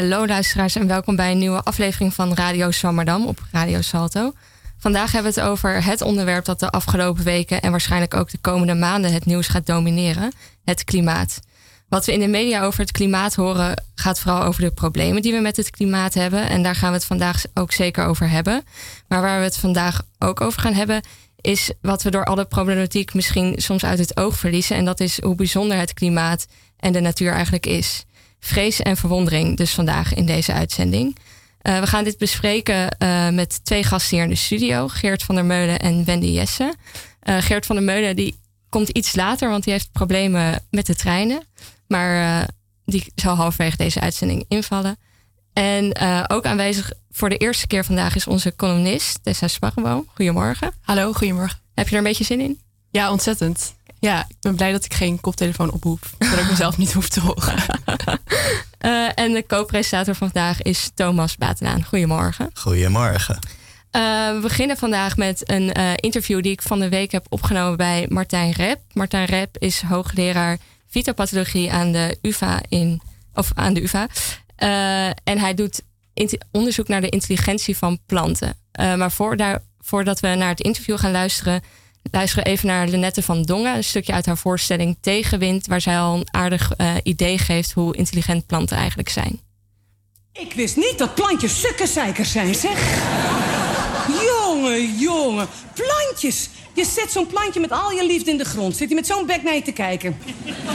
Hallo luisteraars en welkom bij een nieuwe aflevering van Radio Swammerdam op Radio Salto. Vandaag hebben we het over het onderwerp dat de afgelopen weken en waarschijnlijk ook de komende maanden het nieuws gaat domineren: het klimaat. Wat we in de media over het klimaat horen, gaat vooral over de problemen die we met het klimaat hebben. En daar gaan we het vandaag ook zeker over hebben. Maar waar we het vandaag ook over gaan hebben, is wat we door alle problematiek misschien soms uit het oog verliezen. En dat is hoe bijzonder het klimaat en de natuur eigenlijk is. Vrees en verwondering dus vandaag in deze uitzending. Uh, we gaan dit bespreken uh, met twee gasten hier in de studio. Geert van der Meulen en Wendy Jesse. Uh, Geert van der Meulen die komt iets later, want die heeft problemen met de treinen. Maar die zal halverwege deze uitzending invallen. En ook aanwezig voor de eerste keer vandaag is onze columnist Tessa Sparreboom. Goedemorgen. Hallo, goedemorgen. Heb je er een beetje zin in? Ja, ontzettend. Ja, ik ben blij dat ik geen koptelefoon op hoef. Dat ik mezelf niet hoef te horen. uh, en de co-presentator vandaag is Thomas Batenaan. Goedemorgen. Goedemorgen. Uh, we beginnen vandaag met een uh, interview die ik van de week heb opgenomen bij Martijn Rep. Martijn Rep is hoogleraar fytopathologie aan de UvA in, of aan de UvA. en hij doet onderzoek naar de intelligentie van planten. maar voor daar, voordat we naar het interview gaan luisteren, luisteren even naar Lenette van Dongen, een stukje uit haar voorstelling Tegenwind, waar zij al een aardig uh, idee geeft hoe intelligent planten eigenlijk zijn. Ik wist niet dat plantjes sukkenzeikers zijn, zeg. jongen, jongen, plantjes. Je zet zo'n plantje met al je liefde in de grond. Zit hij met zo'n bek naar je te kijken.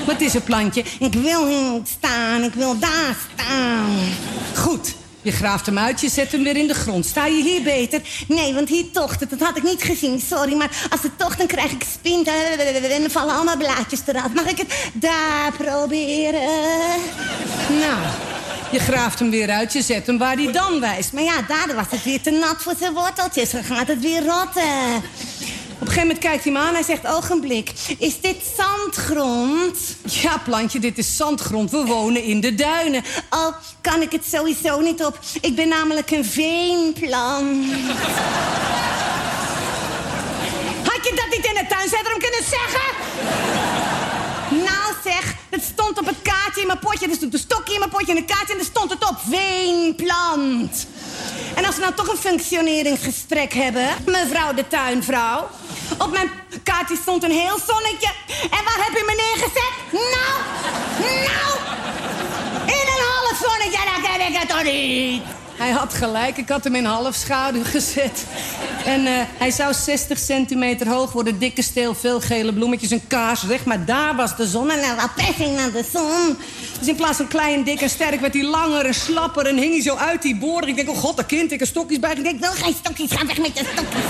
Wat is een plantje? Ik wil hier staan, ik wil daar staan. Goed, je graaft hem uit, je zet hem weer in de grond. Sta je hier beter? Nee, want hier tocht het. Dat had ik niet gezien, sorry. Maar als het tocht, dan krijg ik spint en dan vallen allemaal blaadjes eraf. Mag ik het daar proberen? Nou, je graaft hem weer uit, je zet hem waar hij dan wijst. Maar ja, daar was het weer te nat voor zijn worteltjes. Dan gaat het weer rotten. Op een gegeven moment kijkt hij me aan. Hij zegt, ogenblik, is dit zandgrond? Ja, plantje, dit is zandgrond. We wonen in de duinen. Oh, kan ik het sowieso niet op. Ik ben namelijk een veenplant. Had je dat niet in het tuincentrum kunnen zeggen? Nou zeg, het stond op het kaartje in mijn potje. Er stond een stokje in mijn potje en een kaartje en er stond het op. Veenplant. En als we nou toch een functioneringsgesprek hebben, mevrouw de tuinvrouw. Op mijn kaartje stond een heel zonnetje. En waar heb je me neergezet? Nou, nou, in een half zonnetje, dan ken ik het toch niet. Hij had gelijk, ik had hem in half schaduw gezet. En uh, hij zou 60 centimeter hoog worden, dikke steel, veel gele bloemetjes, een kaars, zeg maar daar was de zon. En wat pegging naar de zon. Dus in plaats van klein, dik en sterk werd hij langer en slapper en hing hij zo uit die boorden. Ik denk, oh god, dat kind, ik een stokjes bij. Ik denk, wil geen stokjes, ga weg met je stokjes.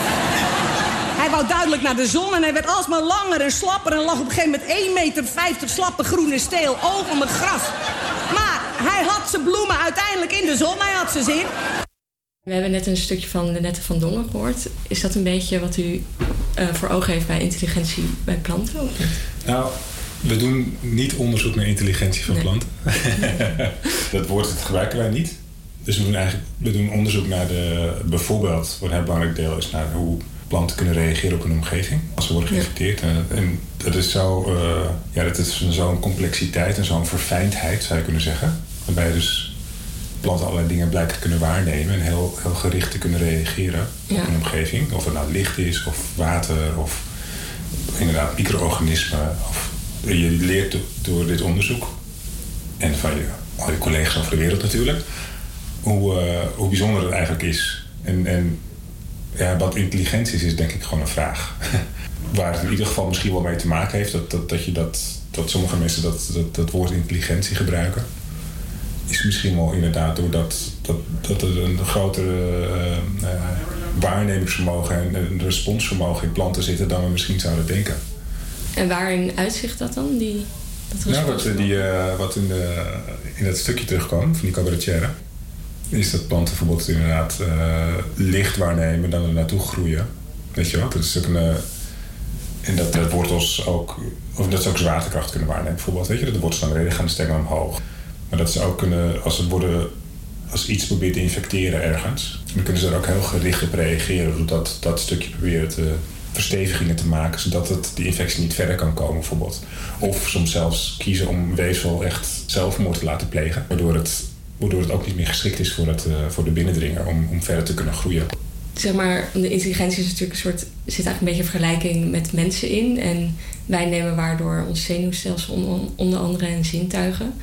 Hij wou duidelijk naar de zon en hij werd alsmaar langer en slapper... en lag op een gegeven moment 1,50 meter slappe groene steel over mijn gras. Hij had zijn bloemen uiteindelijk in de zon, hij had ze zin. We hebben net een stukje van Lenette van Dongen gehoord. Is dat een beetje wat u uh, voor ogen heeft bij intelligentie bij planten? Nou, we doen niet onderzoek naar intelligentie van nee. planten. dat woord gebruiken wij niet. Dus we doen eigenlijk we doen onderzoek naar de, bijvoorbeeld, wat een heel belangrijk deel is, naar hoe planten kunnen reageren op hun omgeving als ze worden geïnfecteerd. Ja. En dat is zo, uh, ja, dat is zo'n complexiteit en zo'n verfijndheid, zou je kunnen zeggen. Waarbij dus planten allerlei dingen blijkbaar kunnen waarnemen en heel, heel gericht te kunnen reageren ja. op hun omgeving. Of het nou licht is, of water, of inderdaad micro-organismen. Of, je leert door dit onderzoek en van je, al je collega's over de wereld natuurlijk, hoe, uh, hoe bijzonder het eigenlijk is. En, en ja, wat intelligentie is, is denk ik gewoon een vraag. Waar het in ieder geval misschien wel mee te maken heeft dat, dat, dat, je dat, dat sommige mensen dat, dat, dat woord intelligentie gebruiken. Is misschien wel inderdaad doordat dat, dat er een grotere uh, uh, waarnemingsvermogen en een responsvermogen in planten zitten dan we misschien zouden denken. En waarin uitzicht dat dan? Die, dat nou, wat, die, uh, wat in, de, in dat stukje terugkwam van die cabaretière is dat planten bijvoorbeeld inderdaad uh, licht waarnemen dan er naartoe groeien. Weet je wat? Dat is een. Uh, en dat, dat wortels ook. Of dat ze ook zwaartekracht kunnen waarnemen, bijvoorbeeld. Weet je, dat de wortels dan reden gaan de omhoog. Maar dat ze ook kunnen, als het worden. Als iets probeert te infecteren ergens, dan kunnen ze er ook heel gericht op reageren. Zodat dat stukje proberen te verstevigingen te maken, zodat het, die infectie niet verder kan komen, bijvoorbeeld. Of soms zelfs kiezen om weefsel echt zelfmoord te laten plegen, waardoor het waardoor het ook niet meer geschikt is voor, het, voor de binnendringer om, om verder te kunnen groeien zeg maar, de intelligentie is natuurlijk een soort, zit eigenlijk een beetje vergelijking met mensen in. En wij nemen waardoor ons zenuwstelsel onder andere en zintuigen.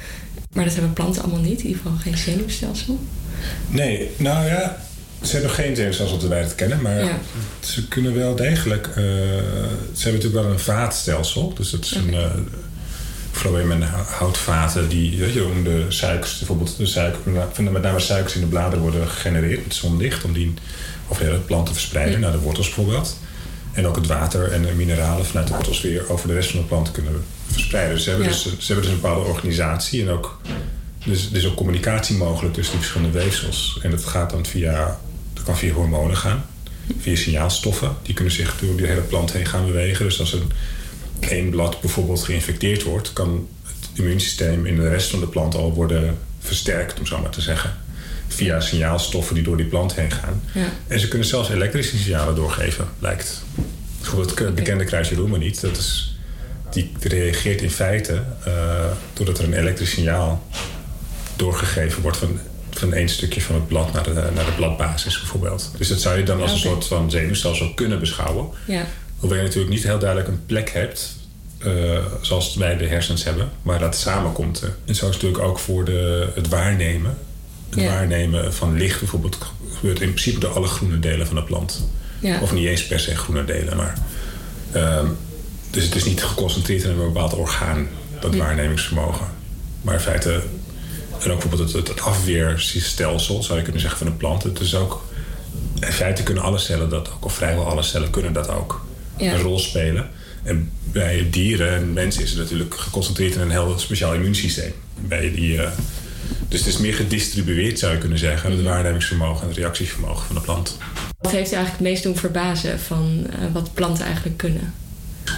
Maar dat hebben planten allemaal niet, in ieder geval geen zenuwstelsel. Nee, nou ja, ze hebben geen zenuwstelsel dat wij het kennen, maar ze kunnen wel degelijk. Uh, ze hebben natuurlijk wel een vaatstelsel, dus dat is een. Uh, vooral met houtvaten die, weet je, om de suikers, bijvoorbeeld de suiker, met name suikers in de bladeren worden gegenereerd met zonlicht, om die of de planten verspreiden naar de wortels bijvoorbeeld. En ook het water en de mineralen vanuit de wortels weer over de rest van de plant kunnen verspreiden. Dus ze hebben, dus, ze hebben dus een bepaalde organisatie en ook, dus, er is ook communicatie mogelijk tussen die verschillende weefsels. En dat gaat dan via, dat kan via hormonen gaan, via signaalstoffen. Die kunnen zich door die hele plant heen gaan bewegen. Dus als een één blad bijvoorbeeld geïnfecteerd wordt, kan het immuunsysteem in de rest van de plant al worden versterkt, om zo maar te zeggen via signaalstoffen die door die plant heen gaan. Ja. En ze kunnen zelfs elektrische signalen doorgeven, lijkt. Bijvoorbeeld het bekende kruisje niet. Dat is, die reageert in feite uh, doordat er een elektrisch signaal doorgegeven wordt van, van één stukje van het blad naar de, naar de bladbasis bijvoorbeeld. Dus dat zou je dan als een soort van zenuwstelsel kunnen beschouwen. Ja. Hoewel je natuurlijk niet heel duidelijk een plek hebt uh, zoals wij de hersens hebben, waar dat samenkomt. En zo is het natuurlijk ook voor de, het waarnemen het waarnemen van licht bijvoorbeeld gebeurt in principe door alle groene delen van de plant. Ja. Of niet eens per se groene delen, maar. Uh, dus het is niet geconcentreerd in een bepaald orgaan, dat waarnemingsvermogen. Maar in feite. En ook bijvoorbeeld het, het afweerstelsel, zou je kunnen zeggen, van een plant. Het is ook. In feite kunnen alle cellen dat ook, of vrijwel alle cellen kunnen dat ook. Een rol spelen. En bij dieren en mensen is het natuurlijk geconcentreerd in een heel speciaal immuunsysteem. Bij die. Uh, dus het is meer gedistribueerd, zou je kunnen zeggen, het waarnemingsvermogen en het reactievermogen van de plant. Wat heeft u eigenlijk het meest doen verbazen van uh, wat planten eigenlijk kunnen?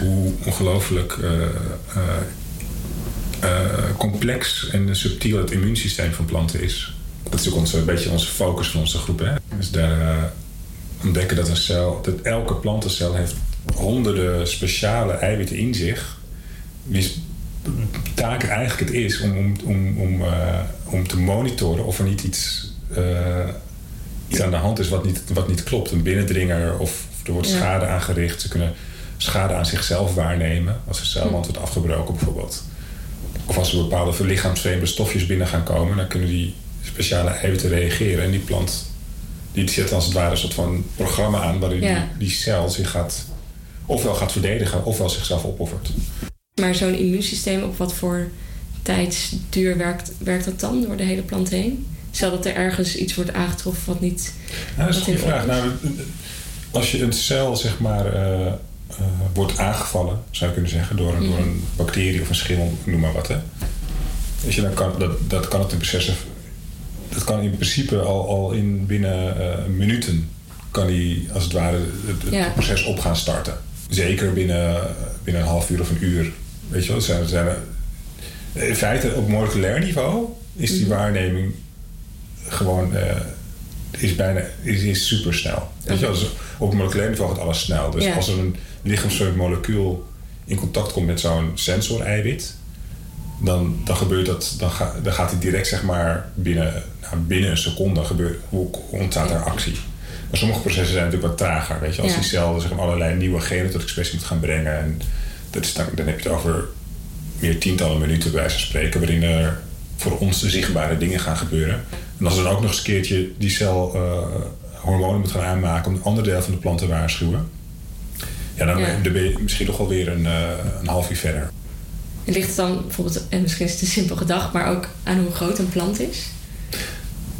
Hoe ongelooflijk uh, complex en subtiel het immuunsysteem van planten is. Dat is ook onze, een beetje onze focus van onze groep. Hè? Dus daar ontdekken dat een cel, dat elke plantencel heeft honderden speciale eiwitten in zich. Die taak eigenlijk het is om, om, om, om, uh, om te monitoren of er niet iets, uh, iets aan de hand is wat niet, wat niet klopt. Een binnendringer of, of er wordt schade aangericht. Ze kunnen schade aan zichzelf waarnemen als er celwand wordt afgebroken bijvoorbeeld. Of als er bepaalde verlichaamsvreemde stofjes binnen gaan komen, dan kunnen die speciale eiwitten reageren. En die plant die zet als het ware een soort van programma aan waarin die, die cel zich gaat ofwel gaat verdedigen ofwel zichzelf opoffert. Maar zo'n immuunsysteem, op wat voor tijdsduur werkt, werkt dat dan door de hele plant heen? Stel dat er ergens iets wordt aangetroffen wat niet. Nou, dat is een goede vraag. Nou, als je een cel zeg maar uh, uh, wordt aangevallen, zou je kunnen zeggen, door, mm door een bacterie of een schimmel, noem maar wat. Hè. Dus je, dan kan, dat, dat kan het in proces, dat kan in principe al, al in binnen uh, minuten kan die als het ware het, het proces op gaan starten. Zeker binnen, binnen een half uur of een uur Weet je wel, zijn, zijn in feite op moleculair niveau is die mhm. waarneming gewoon uh, is bijna is, is super snel. Weet je, dus op moleculair niveau gaat alles snel. Dus als er een lichaamsleuk molecuul in contact komt met zo'n sensor-eiwit, dan, dan gebeurt dat, dan, ga, dan gaat hij direct zeg maar binnen, nou, binnen een seconde gebeurt, hoe ontstaat er actie. Maar sommige processen zijn natuurlijk wat trager. Weet je, als die cel zeg maar, allerlei nieuwe genen tot expressie moet gaan brengen en dat is dan, dan heb je het over meer tientallen minuten bij wijze van spreken, waarin er voor ons de zichtbare dingen gaan gebeuren. En als er dan ook nog eens een keertje die cel uh, hormonen moet gaan aanmaken om een ander deel van de plant te waarschuwen, ja, dan, ben je misschien toch wel weer een, uh, een half uur verder. ligt het dan bijvoorbeeld, en misschien is het een simpel gedacht, maar ook aan hoe groot een plant is?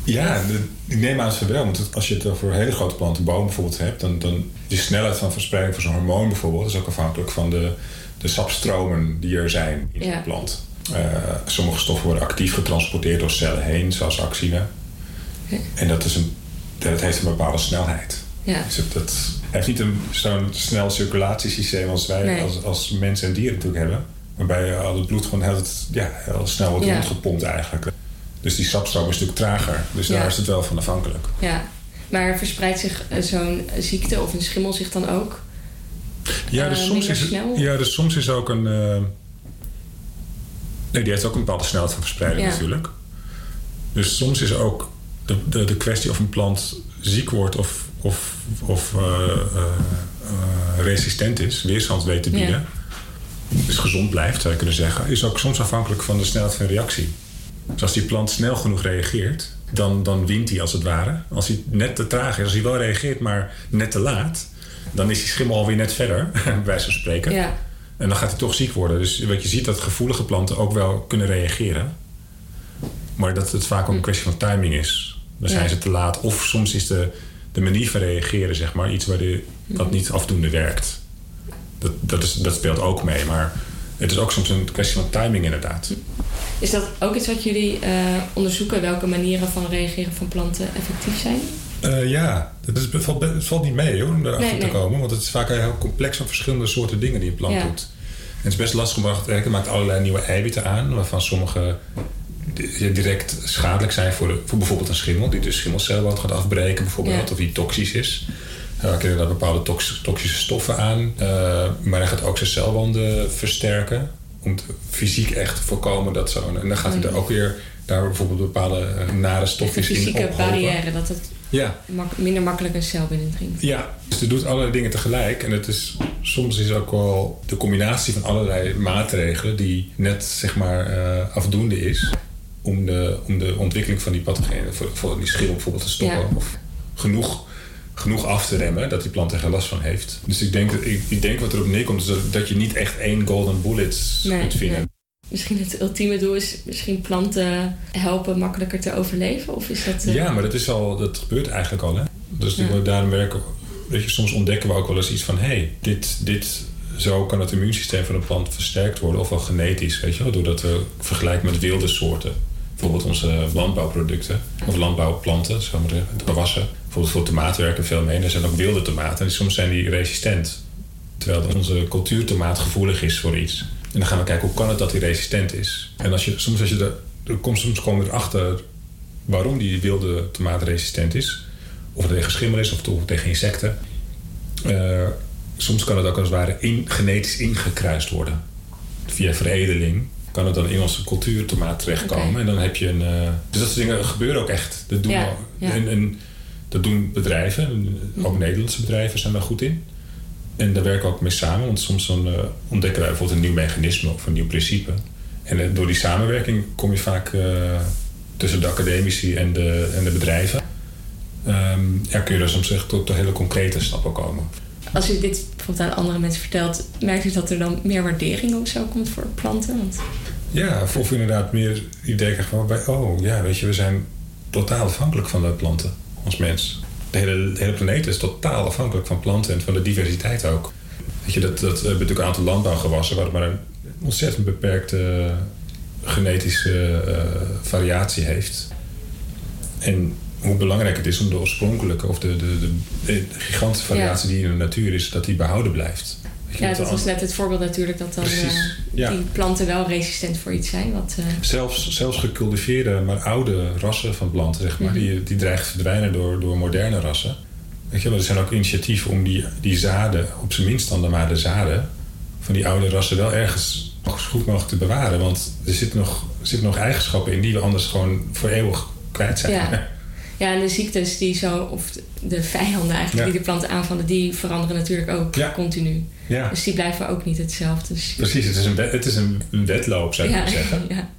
Ja, ik neem aan het wel. Want als je het over hele grote planten, bijvoorbeeld hebt, dan, dan de snelheid van verspreiding van zo'n hormoon bijvoorbeeld is ook afhankelijk van de, de sapstromen die er zijn in de plant. Uh, sommige stoffen worden actief getransporteerd door cellen heen, zoals axine. En dat, is een, dat heeft een bepaalde snelheid. Ja. Dus het, dat heeft niet zo'n snel circulatiesysteem als wij als, als mensen en dieren natuurlijk hebben. Waarbij al het bloed gewoon heel, ja, heel snel wordt ja. rondgepompt eigenlijk. Dus die sapstroom is stuk trager. Dus daar is het wel van afhankelijk. Ja, maar verspreidt zich eh, zo'n ziekte of een schimmel zich dan ook ja, dus, uh, soms is, ja, dus soms is ook een. Uh, nee, die heeft ook een bepaalde snelheid van verspreiding natuurlijk. Dus soms is ook de, de, de kwestie of een plant ziek wordt of, of, of uh, resistent is, weerstand weet te bieden, dus gezond blijft, zou je kunnen zeggen, is ook soms afhankelijk van de snelheid van reactie. Dus als die plant snel genoeg reageert, dan, dan wint hij als het ware. Als hij net te traag is, als hij wel reageert, maar net te laat, dan is die schimmel alweer net verder, bij wijze van spreken. Ja. En dan gaat hij toch ziek worden. Dus wat je ziet dat gevoelige planten ook wel kunnen reageren. Maar dat het vaak ook een kwestie van timing is. Dan zijn Ja. ze te laat. Of soms is de, de manier van reageren zeg maar, iets waar de, wat niet afdoende werkt. Dat, dat, is, dat speelt ook mee. Maar het is ook soms een kwestie van timing inderdaad. Is dat ook iets wat jullie eh, onderzoeken? Welke manieren van reageren van planten effectief zijn? Eh, ja, het, is, het, valt, het valt niet mee hoor, om erachter Nee, te nee. komen. Want het is vaak heel complex van verschillende soorten dingen die een plant Ja. doet. En het is best lastig om werken. Het maakt allerlei nieuwe eiwitten aan, waarvan sommige di- direct schadelijk zijn voor, de, voor bijvoorbeeld een schimmel, die de schimmelcelwand gaat afbreken, bijvoorbeeld, Ja. of die toxisch is. Uh, er kunnen daar bepaalde tox- toxische stoffen aan, maar hij gaat ook zijn celwanden versterken. Om te- fysiek echt te voorkomen dat zo. En dan gaat hij er ook weer daar bijvoorbeeld bepaalde eh, nare stofjes in fysieke barrière, dat het Ja, mak- minder makkelijk een cel binnendringt. ja, dus het doet allerlei dingen tegelijk. En het is, soms is ook wel de combinatie van allerlei maatregelen die net zeg maar eh, afdoende is om de, om de ontwikkeling van die pathogenen, voor, voor die schimmel bijvoorbeeld te stoppen. Ja. Of genoeg, genoeg af te remmen dat die plant er geen last van heeft. Dus ik denk, ik, ik denk wat erop neerkomt is dat, dat je niet echt één golden bullet Nee, kunt vinden. nee. Misschien het ultieme doel is misschien planten helpen makkelijker te overleven? Of is dat... eh, Ja, maar dat, is al, dat gebeurt eigenlijk al. Hè? Dus Ja. daarom werken, weet je, soms ontdekken we ook wel eens iets van... hé, hey, dit, dit, zo kan het immuunsysteem van een plant versterkt worden. Of wel genetisch, weet je wel. Doordat we vergelijken met wilde soorten. Bijvoorbeeld onze landbouwproducten. Of landbouwplanten, zo maar zeggen. Gewassen. Bijvoorbeeld voor tomaten werken veel mee. En er zijn ook wilde tomaten. En soms zijn die resistent. Terwijl onze cultuurtomaat gevoelig is voor iets. En dan gaan we kijken hoe kan het dat die resistent is. En als je, soms, als je er, er komt, soms komen we erachter waarom die wilde tomaat resistent is. Of het tegen schimmel is of tegen insecten. Eh, soms kan het ook als het ware in, genetisch ingekruist worden. Via veredeling kan het dan in onze cultuurtomaat terechtkomen. En dan heb je een... eh, dus dat soort dingen gebeuren ook echt. Dat doen, Ja, al- ja. En, en dat doen bedrijven. En Ook Nederlandse bedrijven zijn daar goed in. En daar werken we ook mee samen. Want soms dan, eh, ontdekken wij bijvoorbeeld een nieuw mechanisme of een nieuw principe. En eh, door die samenwerking kom je vaak eh, tussen de academici en de, en de bedrijven. Ehm, ja, kun je er soms echt tot de hele concrete stappen komen. Als u dit bijvoorbeeld aan andere mensen vertelt, merkt u dat er dan meer waardering of zo komt voor planten? Want, Ja, of, of inderdaad meer idee van... oh ja, weet je, we zijn totaal afhankelijk van de planten als mens. De hele, de hele planeet is totaal afhankelijk van planten en van de diversiteit ook. Weet je, dat, dat we hebben natuurlijk een aantal landbouwgewassen... waar het maar een ontzettend beperkte genetische eh, variatie heeft. En hoe belangrijk het is om de oorspronkelijke... of de, de, de, de gigantische variatie die in de natuur is... dat die behouden blijft. Ja, dat was net het voorbeeld natuurlijk dat dan Precies, eh, ja. die planten wel resistent voor iets zijn. Wat, eh, Zelfs, zelfs gecultiveerde, maar oude rassen van planten, zeg maar, Mhm. die, die dreigen te verdwijnen door, door moderne rassen. Weet je wel, er zijn ook initiatieven om die, die zaden, op zijn minst dan maar de zaden, van die oude rassen wel ergens zo goed mogelijk te bewaren. Want er zitten nog, zitten nog eigenschappen in die we anders gewoon voor eeuwig kwijt zijn. Ja. ja, en de ziektes die zo, of de- de vijanden eigenlijk Ja. die de planten aanvallen, die veranderen natuurlijk ook Ja. continu. Ja, Dus die blijven ook niet hetzelfde. Dus, precies. Het is een, het is een, een wedloop, zou je kunnen zeggen.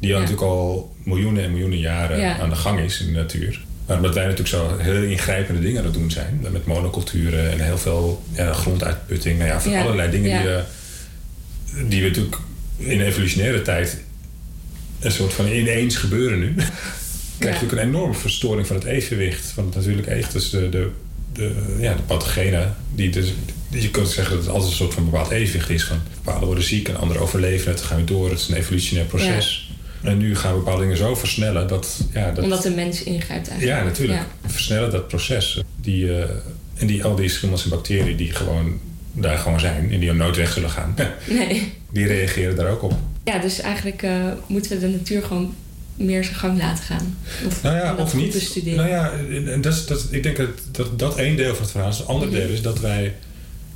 Die al natuurlijk al miljoenen en miljoenen jaren Ja. aan de gang is in de natuur. Maar omdat wij natuurlijk zo heel ingrijpende dingen aan het doen zijn. Met monoculturen en heel veel ja, gronduitputting. Nou ja, van allerlei dingen die, we, die we natuurlijk in evolutionaire tijd een soort van ineens gebeuren nu. Krijg je natuurlijk een enorme verstoring van het evenwicht. Van het natuurlijke evenwicht. Dus de, de, de, ja, de pathogenen. Die dus, je kunt zeggen dat het altijd een soort van bepaald evenwicht is. Van bepaalde worden ziek en anderen overleven het. Dan gaan we door. Het is een evolutionair proces. En nu gaan we bepaalde dingen zo versnellen dat... Ja, dat Omdat de mens ingrijpt eigenlijk. ja, natuurlijk. We versnellen dat proces. Die, eh, en die, al die schimmels en bacteriën die gewoon daar gewoon zijn... en die ook nooit weg zullen gaan... Nee. die reageren daar ook op. Ja, dus eigenlijk eh, moeten we de natuur gewoon meer zijn gang laten gaan. Of, Nou ja, of niet. bestuderen. Nou ja, en dat is, dat, ik denk dat, dat dat één deel van het verhaal is. Het andere Mhm. deel is dat wij...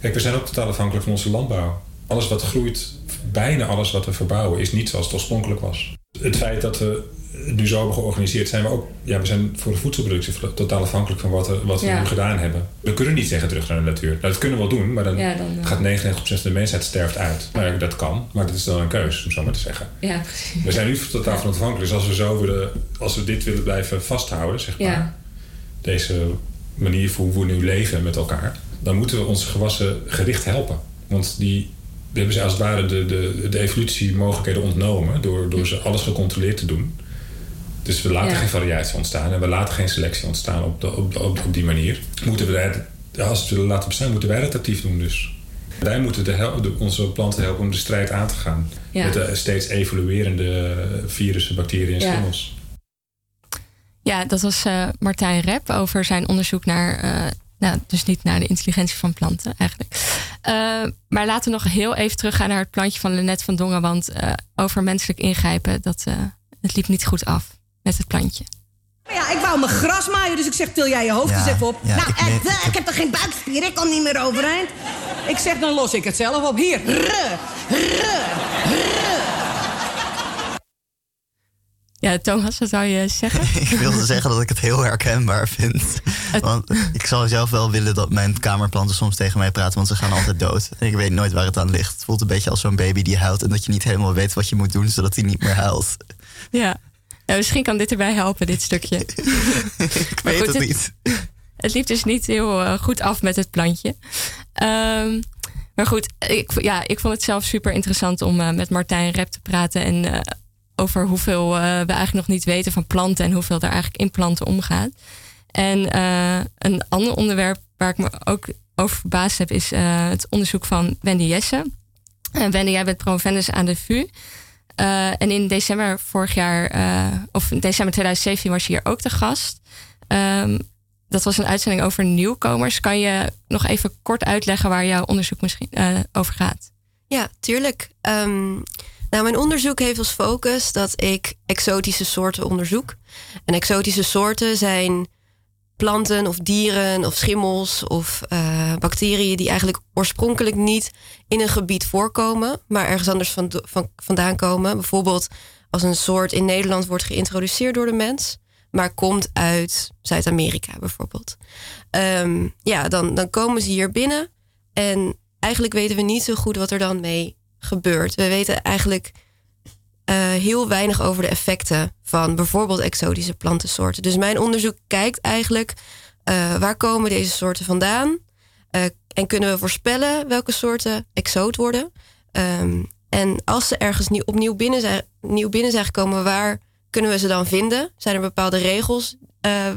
Kijk, we zijn ook totaal afhankelijk van onze landbouw. Alles wat groeit, bijna alles wat we verbouwen... is niet zoals het oorspronkelijk was. Het feit dat we nu zo hebben georganiseerd, zijn we ook... Ja, we zijn voor de voedselproductie totaal afhankelijk van wat, wat we nu gedaan hebben. We kunnen niet zeggen terug naar de natuur. Nou, dat kunnen we wel doen, maar dan, dan uh... gaat 99% van de mensheid sterft uit. Nou, dat kan, maar dat is dan een keuze, om zo maar te zeggen. Ja, precies. We zijn nu totaal van afhankelijk. Dus als we, zo willen, als we dit willen blijven vasthouden, zeg maar... Deze manier voor hoe we nu leven met elkaar... dan moeten we onze gewassen gericht helpen. Want die we hebben ze als het ware de, de, de evolutiemogelijkheden ontnomen door, door ze alles gecontroleerd te doen. Dus we laten geen variatie ontstaan en we laten geen selectie ontstaan op, de, op, op, op die manier. Moeten we dat, als we het willen laten bestaan, moeten wij dat actief doen dus. Wij moeten de, onze planten helpen om de strijd aan te gaan. Met de steeds evoluerende virussen, bacteriën en schimmels. Ja, dat was uh, Martijn Rep over zijn onderzoek naar uh, nou, dus niet naar de intelligentie van planten eigenlijk. Uh, maar laten we nog heel even teruggaan naar het plantje van Lennet van Dongen. Want uh, over menselijk ingrijpen, dat, uh, het liep niet goed af met het plantje. Ja, ik wou mijn gras maaien, dus ik zeg, til jij je hoofd ja, eens even op. Ja, nou, ik, ik, ik, heb toch geen buikspier, ik kan niet meer overeind. Ik zeg, dan los ik het zelf op. Hier, ruh, ruh. Ja, Thomas, wat zou je zeggen? ik wilde zeggen dat ik het heel herkenbaar vind. Want ik zou zelf wel willen dat mijn kamerplanten soms tegen mij praten, want ze gaan altijd dood. En ik weet nooit waar het aan ligt. Het voelt een beetje als zo'n baby die huilt en dat je niet helemaal weet wat je moet doen zodat hij niet meer huilt. Ja, misschien kan dit erbij helpen, dit stukje. ik weet goed, het niet. Het, liep dus niet heel uh, goed af met het plantje. Um, maar goed, ik, ja, ik vond het zelf super interessant om uh, met Martijn Rep te praten en uh, over hoeveel uh, we eigenlijk nog niet weten van planten en hoeveel er eigenlijk in planten omgaat. En uh, een ander onderwerp waar ik me ook over verbaasd heb, is uh, het onderzoek van Wendy Jesse. En Wendy, jij bent promovendus aan de VU. en in december vorig jaar, of in december 2017, was je hier ook de gast. Um, dat was een uitzending over nieuwkomers. Kan je nog even kort uitleggen waar jouw onderzoek misschien over gaat? Ja, tuurlijk. Um, nou, mijn onderzoek heeft als focus dat ik exotische soorten onderzoek. En exotische soorten zijn planten of dieren of schimmels of uh, bacteriën die eigenlijk oorspronkelijk niet in een gebied voorkomen, maar ergens anders van, van, vandaan komen. Bijvoorbeeld als een soort in Nederland wordt geïntroduceerd door de mens, maar komt uit Zuid-Amerika bijvoorbeeld. Um, ja, dan, dan komen ze hier binnen en eigenlijk weten we niet zo goed wat er dan mee gebeurt. We weten eigenlijk uh, heel weinig over de effecten van bijvoorbeeld exotische plantensoorten. Dus mijn onderzoek kijkt eigenlijk uh, waar komen deze soorten vandaan uh, en kunnen we voorspellen welke soorten exoot worden. Um, en als ze ergens nieuw, opnieuw binnen zijn, nieuw binnen zijn gekomen, waar kunnen we ze dan vinden? Zijn er bepaalde regels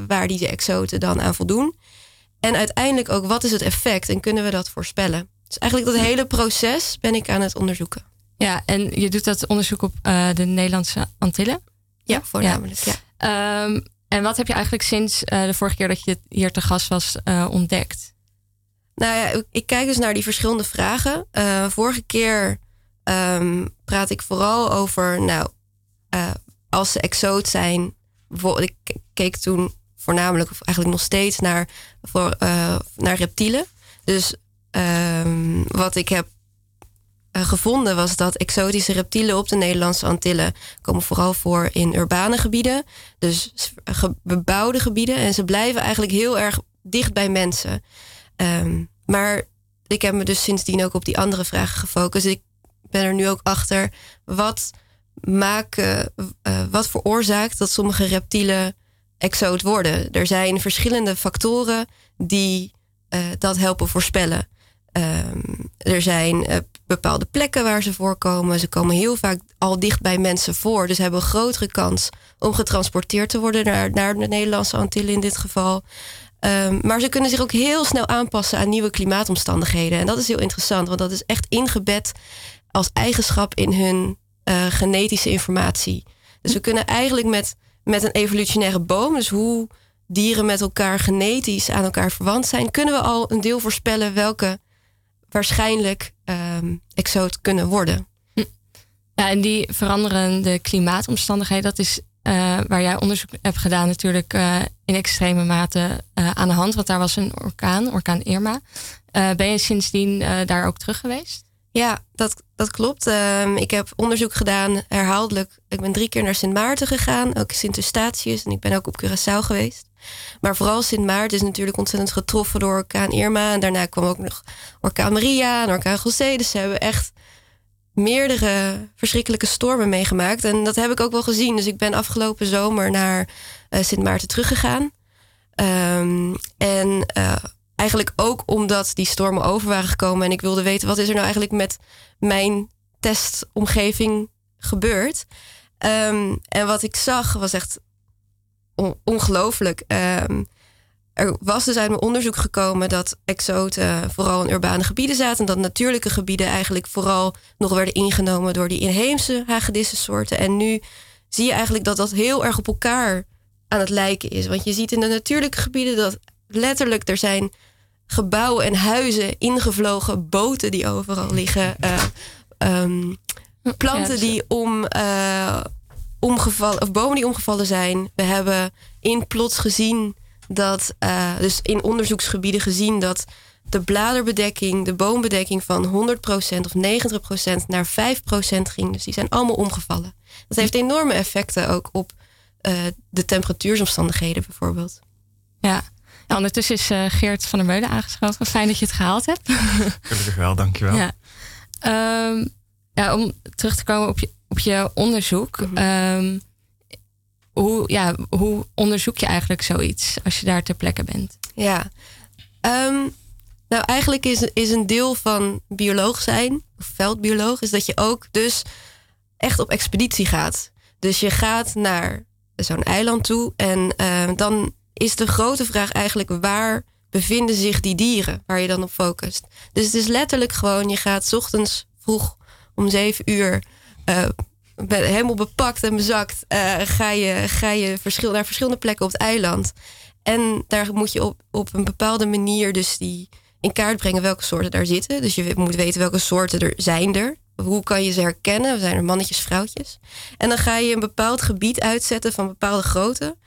waar die de exoten dan aan voldoen? En uiteindelijk ook wat is het effect en kunnen we dat voorspellen? Dus eigenlijk dat hele proces ben ik aan het onderzoeken. Ja, en je doet dat onderzoek op uh, de Nederlandse Antillen? Ja, voornamelijk. Ja. ja. Um, en wat heb je eigenlijk sinds uh, de vorige keer dat je hier te gast was uh, ontdekt? Nou ja, ik kijk dus naar die verschillende vragen. vorige keer um, praat ik vooral over, nou, als ze exoot zijn. Ik keek toen voornamelijk, of eigenlijk nog steeds, naar, voor, naar reptielen. Dus um, wat ik heb uh, gevonden was dat exotische reptielen op de Nederlandse Antillen komen vooral voor in urbane gebieden, dus ge bebouwde gebieden. En ze blijven eigenlijk heel erg dicht bij mensen. Um, maar ik heb me dus sindsdien ook op die andere vragen gefocust. Ik ben er nu ook achter wat maken, uh, wat veroorzaakt dat sommige reptielen exoot worden. Er zijn verschillende factoren die dat helpen voorspellen. Um, er zijn uh, bepaalde plekken waar ze voorkomen. Ze komen heel vaak al dicht bij mensen voor. Dus hebben een grotere kans om getransporteerd te worden naar, naar de Nederlandse Antillen in dit geval. Um, maar ze kunnen zich ook heel snel aanpassen aan nieuwe klimaatomstandigheden. En dat is heel interessant, want dat is echt ingebed als eigenschap in hun uh, genetische informatie. Dus we kunnen eigenlijk met, met een evolutionaire boom, dus hoe dieren met elkaar genetisch aan elkaar verwant zijn, kunnen we al een deel voorspellen welke waarschijnlijk um, exoot kunnen worden. Hm. Ja, en die veranderende klimaatomstandigheden, dat is uh, waar jij onderzoek hebt gedaan, natuurlijk uh, in extreme mate uh, aan de hand. Want daar was een orkaan, orkaan Irma. ben je sindsdien daar ook terug geweest? Ja, dat, dat klopt. Ehm, ik heb onderzoek gedaan, herhaaldelijk. Ik ben drie keer naar Sint Maarten gegaan, ook Sint Eustatius. En ik ben ook op Curaçao geweest. Maar vooral Sint Maarten is natuurlijk ontzettend getroffen door orkaan Irma. En daarna kwam ook nog orkaan Maria en orkaan José. Dus ze hebben echt meerdere verschrikkelijke stormen meegemaakt. En dat heb ik ook wel gezien. Dus ik ben afgelopen zomer naar uh, Sint Maarten teruggegaan. Um, en uh, eigenlijk ook omdat die stormen over waren gekomen. En ik wilde weten, wat is er nou eigenlijk met mijn testomgeving gebeurd? Um, en wat ik zag was echt ongelooflijk. Um, er was dus uit mijn onderzoek gekomen dat exoten vooral in urbane gebieden zaten. En dat natuurlijke gebieden eigenlijk vooral nog werden ingenomen door die inheemse hagedissensoorten. En nu zie je eigenlijk dat dat heel erg op elkaar aan het lijken is. Want je ziet in de natuurlijke gebieden dat letterlijk er zijn gebouwen en huizen ingevlogen, boten die overal liggen, uh, um, planten die om, uh, omgevallen, of bomen die omgevallen zijn. We hebben in plots gezien dat, uh, dus in onderzoeksgebieden gezien dat de bladerbedekking, de boombedekking van 100% of 90% naar 5% ging. Dus die zijn allemaal omgevallen. Dat heeft enorme effecten ook op uh, de temperatuursomstandigheden bijvoorbeeld. Ja. ja ondertussen is uh, Geert van der Meulen aangeschoven. Fijn dat je het gehaald hebt. Gelukkig wel, dankjewel. Ja. Um, ja, om terug te komen op je, op je onderzoek. Mhm. um, hoe, ja, hoe onderzoek je eigenlijk zoiets als je daar ter plekke bent? Ja, um, nou eigenlijk is, is een deel van bioloog zijn, of veldbioloog, is dat je ook dus echt op expeditie gaat. Dus je gaat naar zo'n eiland toe en uh, dan is de grote vraag eigenlijk waar bevinden zich die dieren waar je dan op focust. Dus het is letterlijk gewoon, je gaat 's ochtends vroeg om zeven uur uh, helemaal bepakt en bezakt, uh, ga je, ga je naar verschillende plekken op het eiland. En daar moet je op, op een bepaalde manier dus die in kaart brengen welke soorten daar zitten. Dus je moet weten welke soorten er zijn er. Hoe kan je ze herkennen? Zijn er mannetjes, vrouwtjes? En dan ga je een bepaald gebied uitzetten van bepaalde grootte.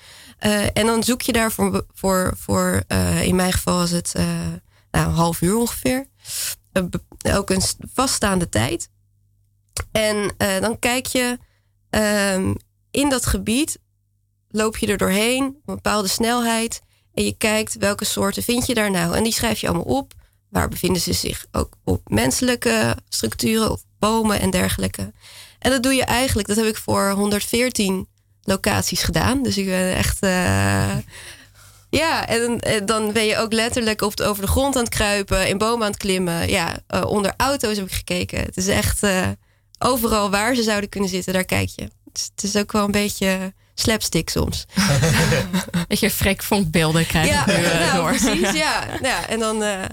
Uh, en dan zoek je daar voor, voor, voor in mijn geval was het nou, een half uur ongeveer. ook een vaststaande tijd. En uh, dan kijk je um, in dat gebied, loop je er doorheen op een bepaalde snelheid. En je kijkt welke soorten vind je daar nou. En die schrijf je allemaal op. Waar bevinden ze zich ook op menselijke structuren of bomen en dergelijke. En dat doe je eigenlijk, dat heb ik voor 114 locaties gedaan. Dus ik ben echt. Uh, ja, en, dan ben je ook letterlijk op over de grond aan het kruipen, in bomen aan het klimmen. Ja, uh, onder auto's heb ik gekeken. Het is echt. Overal waar ze zouden kunnen zitten, daar kijk je. Dus het is ook wel een beetje slapstick soms. Dat je frekvonkbeelden krijgt ja, nu, uh, nou, precies, ja. ja. En dan, uh,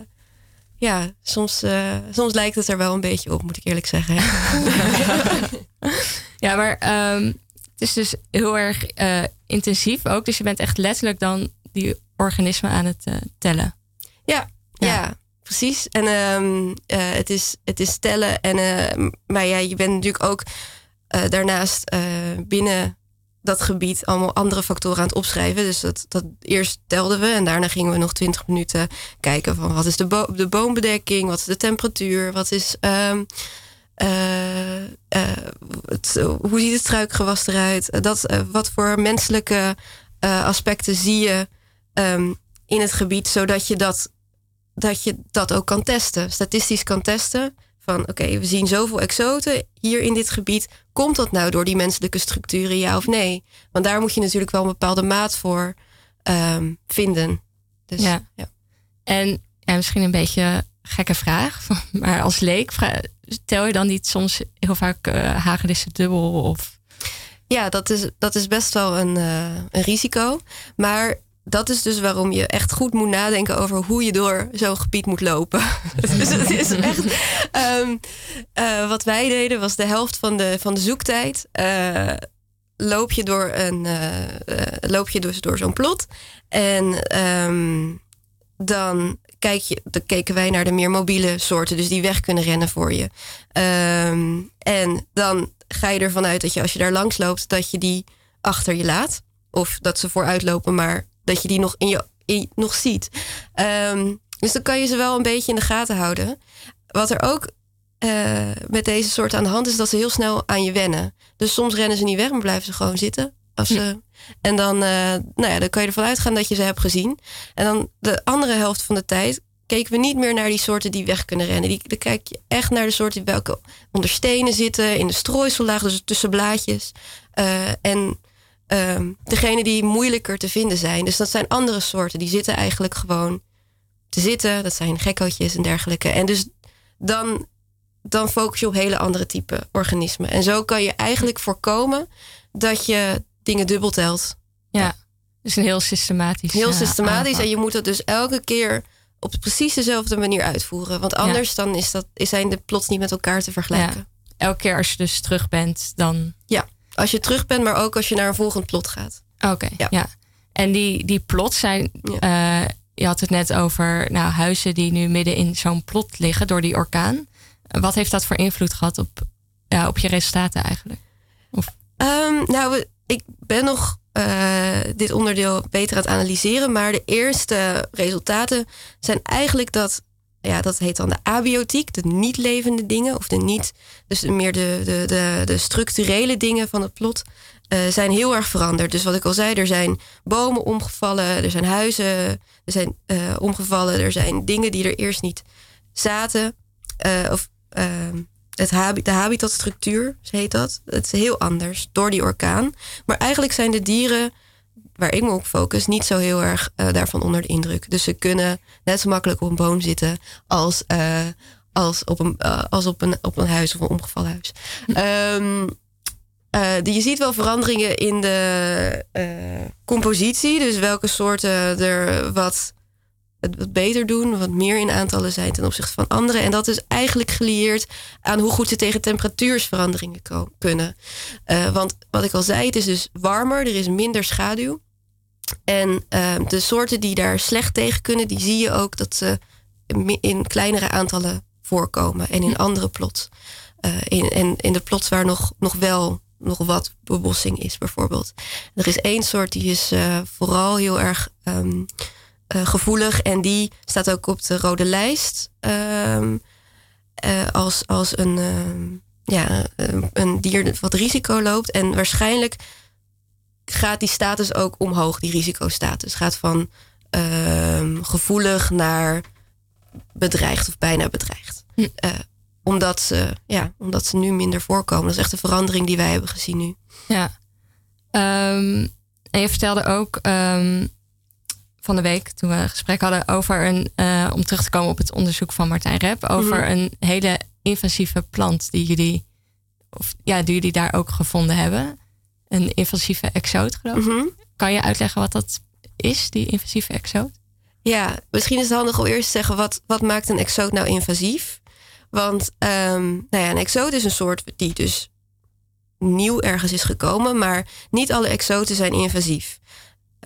ja, soms, uh, soms lijkt het er wel een beetje op, moet ik eerlijk zeggen. ja, maar um, het is dus heel erg intensief ook. Dus je bent echt letterlijk dan die organismen aan het tellen. Ja, ja. ja precies. En um, uh, het, is, het is tellen. En, uh, maar ja, je bent natuurlijk ook uh, daarnaast binnen dat gebied allemaal andere factoren aan het opschrijven. Dus dat, dat eerst telden we en daarna gingen we nog twintig minuten kijken van wat is de, de boombedekking, wat is de temperatuur, wat is. Um, het, hoe ziet het struikgewas eruit? Dat, wat voor menselijke aspecten zie je in het gebied, zodat je dat dat je dat ook kan testen, statistisch kan testen. Van oké, okay, we zien zoveel exoten hier in dit gebied. Komt dat nou door die menselijke structuren, ja of nee? Want daar moet je natuurlijk wel een bepaalde maat voor um, vinden. Dus, ja. ja. En ja, misschien een beetje gekke vraag, maar als leek, tel je dan niet soms heel vaak uh, hagedissen dubbel? Of? Ja, dat is, dat is best wel een, uh, een risico. Maar dat is dus waarom je echt goed moet nadenken over hoe je door zo'n gebied moet lopen. dus het is echt. Um, uh, wat wij deden was de helft van de, van de zoektijd. Uh, loop je door een. Uh, loop je dus door zo'n plot. En um, dan kijk je, dan keken wij naar de meer mobiele soorten, dus die weg kunnen rennen voor je. Um, en dan ga je ervan uit dat je als je daar langs loopt, dat je die achter je laat. Of dat ze vooruit lopen, maar dat je die nog in je in, nog ziet. Um, dus dan kan je ze wel een beetje in de gaten houden. Wat er ook eh, met deze soort aan de hand is dat ze heel snel aan je wennen. Dus soms rennen ze niet weg, maar blijven ze gewoon zitten. Als ze, En dan, uh, nou ja, dan kan je ervan uitgaan dat je ze hebt gezien. En dan de andere helft van de tijd keken we niet meer naar die soorten die weg kunnen rennen. Die, dan kijk je echt naar de soorten die welke onder stenen zitten, in de strooisellaag, dus tussen blaadjes. Uh, en um, degene die moeilijker te vinden zijn. Dus dat zijn andere soorten. Die zitten eigenlijk gewoon te zitten. Dat zijn gekkootjes en dergelijke. En dus dan, dan focus je op hele andere type organismen. En zo kan je eigenlijk voorkomen dat je dingen dubbel telt. Ja, dus een heel systematisch. Heel systematisch. En je moet het dus elke keer op precies dezelfde manier uitvoeren. Want anders dan is dat, zijn de plots niet met elkaar te vergelijken. Elke keer als je dus terug bent, dan. Ja, als je terug bent, maar ook als je naar een volgend plot gaat. Oké, ja. En die, die plots zijn. Uh, je had het net over nou, huizen die nu midden in zo'n plot liggen door die orkaan. Wat heeft dat voor invloed gehad op, ja, op je resultaten eigenlijk? Of? Um, nou, ik ben nog uh, dit onderdeel beter aan het analyseren. Maar de eerste resultaten zijn eigenlijk dat, ja, dat heet dan de abiotiek, de niet levende dingen, of de niet, dus meer de, de, de, de structurele dingen van het plot, uh, zijn heel erg veranderd. Dus wat ik al zei, er zijn bomen omgevallen, er zijn huizen er zijn, uh, omgevallen, er zijn dingen die er eerst niet zaten. of ehm, het de habitatstructuur, heet dat. Het is heel anders door die orkaan. Maar eigenlijk zijn de dieren waar ik me op focus niet zo heel erg uh, daarvan onder de indruk. Dus ze kunnen net zo makkelijk op een boom zitten als, uh, als, op, een, uh, als op, een, op een huis of een omgevallen huis. um, die, je ziet wel veranderingen in de compositie. Dus welke soorten er wat het wat beter doen, wat meer in aantallen zijn ten opzichte van anderen. En dat is eigenlijk gelieerd aan hoe goed ze tegen temperatuursveranderingen kunnen. Want wat ik al zei, het is dus warmer, er is minder schaduw. En uh, de soorten die daar slecht tegen kunnen, die zie je ook dat ze in kleinere aantallen voorkomen. En in andere plots. Uh, in, en in de plots waar nog, nog wel nog wat bebossing is, bijvoorbeeld. Er is één soort die is vooral heel erg. Um, uh, gevoelig. En die staat ook op de rode lijst. Um, uh, als, als een, ja, een dier wat risico loopt. En waarschijnlijk gaat die status ook omhoog, die risicostatus. Gaat van ehm, gevoelig naar bedreigd of bijna bedreigd. Hm. omdat, ze, ja, omdat ze nu minder voorkomen. Dat is echt een verandering die wij hebben gezien nu. Ja. Um, en je vertelde ook um, van de week, toen we een gesprek hadden over een, uh, om terug te komen op het onderzoek van Martijn Rep, over mhm. een hele invasieve plant die jullie, of ja, die jullie daar ook gevonden hebben. Een invasieve exoot, geloof ik. Mhm. Kan je uitleggen wat dat is, die invasieve exoot? Ja, misschien is het handig om eerst te zeggen wat, wat maakt een exoot nou invasief? Want um, nou ja, een exoot is een soort die dus nieuw ergens is gekomen, maar niet alle exoten zijn invasief.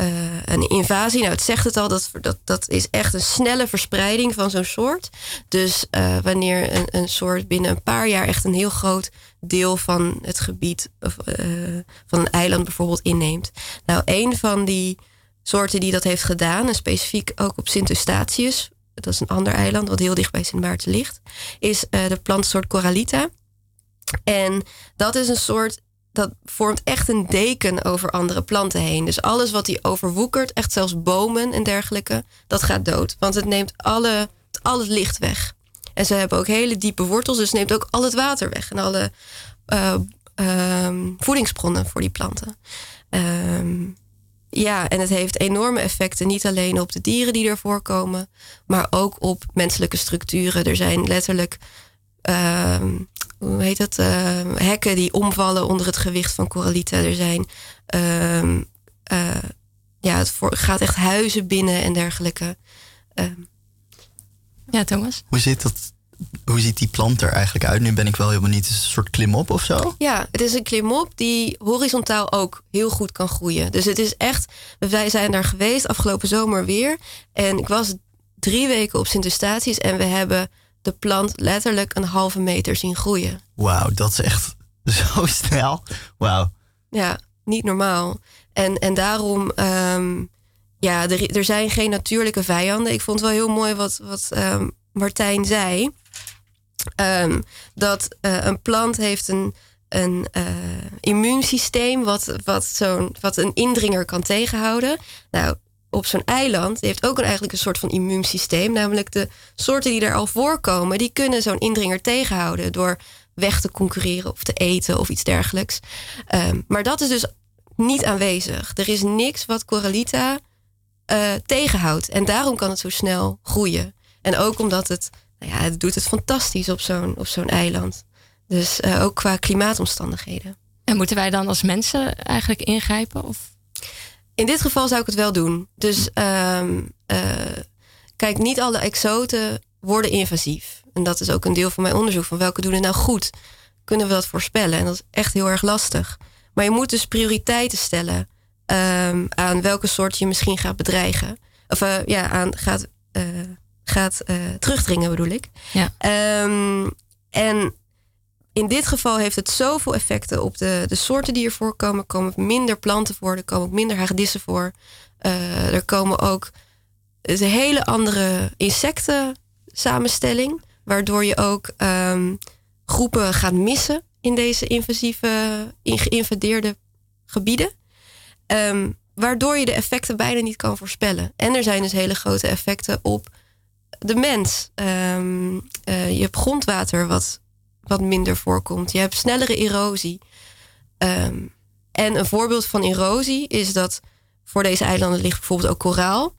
Uh, een invasie, nou het zegt het al, dat, dat, dat is echt een snelle verspreiding van zo'n soort. Dus uh, wanneer een, een soort binnen een paar jaar echt een heel groot deel van het gebied of, uh, van een eiland bijvoorbeeld inneemt. Nou, een van die soorten die dat heeft gedaan, en specifiek ook op Sint Eustatius, dat is een ander eiland wat heel dicht bij Sint Maarten ligt, is de plantsoort Corallita. En dat is een soort dat vormt echt een deken over andere planten heen. Dus alles wat die overwoekert, echt zelfs bomen en dergelijke, dat gaat dood. Want het neemt alle, al het licht weg. En ze hebben ook hele diepe wortels, dus neemt ook al het water weg en alle uh, uh, voedingsbronnen voor die planten. Uh, ja, en het heeft enorme effecten, niet alleen op de dieren die er voorkomen, maar ook op menselijke structuren. Er zijn letterlijk ehm, hoe heet dat, uh, hekken die omvallen onder het gewicht van koralieten. Er zijn, uh, uh, ja, het voor, gaat echt huizen binnen en dergelijke. Ehm, ja, Thomas? Hoe zit dat? Hoe ziet die plant er eigenlijk uit? Nu ben ik wel helemaal niet een soort klimop of zo. Ja, het is een klimop die horizontaal ook heel goed kan groeien. Dus het is echt, wij zijn daar geweest afgelopen zomer weer. En ik was drie weken op Sint Eustatius en we hebben de plant letterlijk een halve meter zien groeien. Wauw, dat is echt zo snel. Wauw. Ja, niet normaal. En, en daarom, um, ja, er, er zijn geen natuurlijke vijanden. Ik vond het wel heel mooi wat, wat um, Martijn zei. Ehm, dat uh, een plant heeft een, een uh, immuunsysteem wat, wat, zo'n, wat een indringer kan tegenhouden. Nou, op zo'n eiland heeft ook een, eigenlijk een soort van immuunsysteem. Namelijk de soorten die er al voorkomen, die kunnen zo'n indringer tegenhouden door weg te concurreren of te eten of iets dergelijks. Um, maar dat is dus niet aanwezig. Er is niks wat Corallita uh, tegenhoudt. En daarom kan het zo snel groeien. En ook omdat het, nou ja, het doet het fantastisch op zo'n, zo'n eiland. Dus uh, ook qua klimaatomstandigheden. En moeten wij dan als mensen eigenlijk ingrijpen? Of? In dit geval zou ik het wel doen. Dus um, uh, kijk, niet alle exoten worden invasief. En dat is ook een deel van mijn onderzoek. Van welke doen het nou goed? Kunnen we dat voorspellen? En dat is echt heel erg lastig. Maar je moet dus prioriteiten stellen um, aan welke soort je misschien gaat bedreigen. Of uh, ja, aan gaat, uh, gaat terugdringen, bedoel ik. Ja. Um, en in dit geval heeft het zoveel effecten op de, de soorten die er voorkomen. Komen minder planten voor, er komen ook minder hagedissen voor. er komen ook een hele andere insecten samenstelling. Waardoor je ook um, groepen gaat missen in deze invasieve, in geïnvadeerde gebieden. Um, waardoor je de effecten bijna niet kan voorspellen. En er zijn dus hele grote effecten op de mens. Um, uh, je hebt grondwater wat, wat minder voorkomt. Je hebt snellere erosie. Um, en een voorbeeld van erosie is dat voor deze eilanden ligt bijvoorbeeld ook koraal.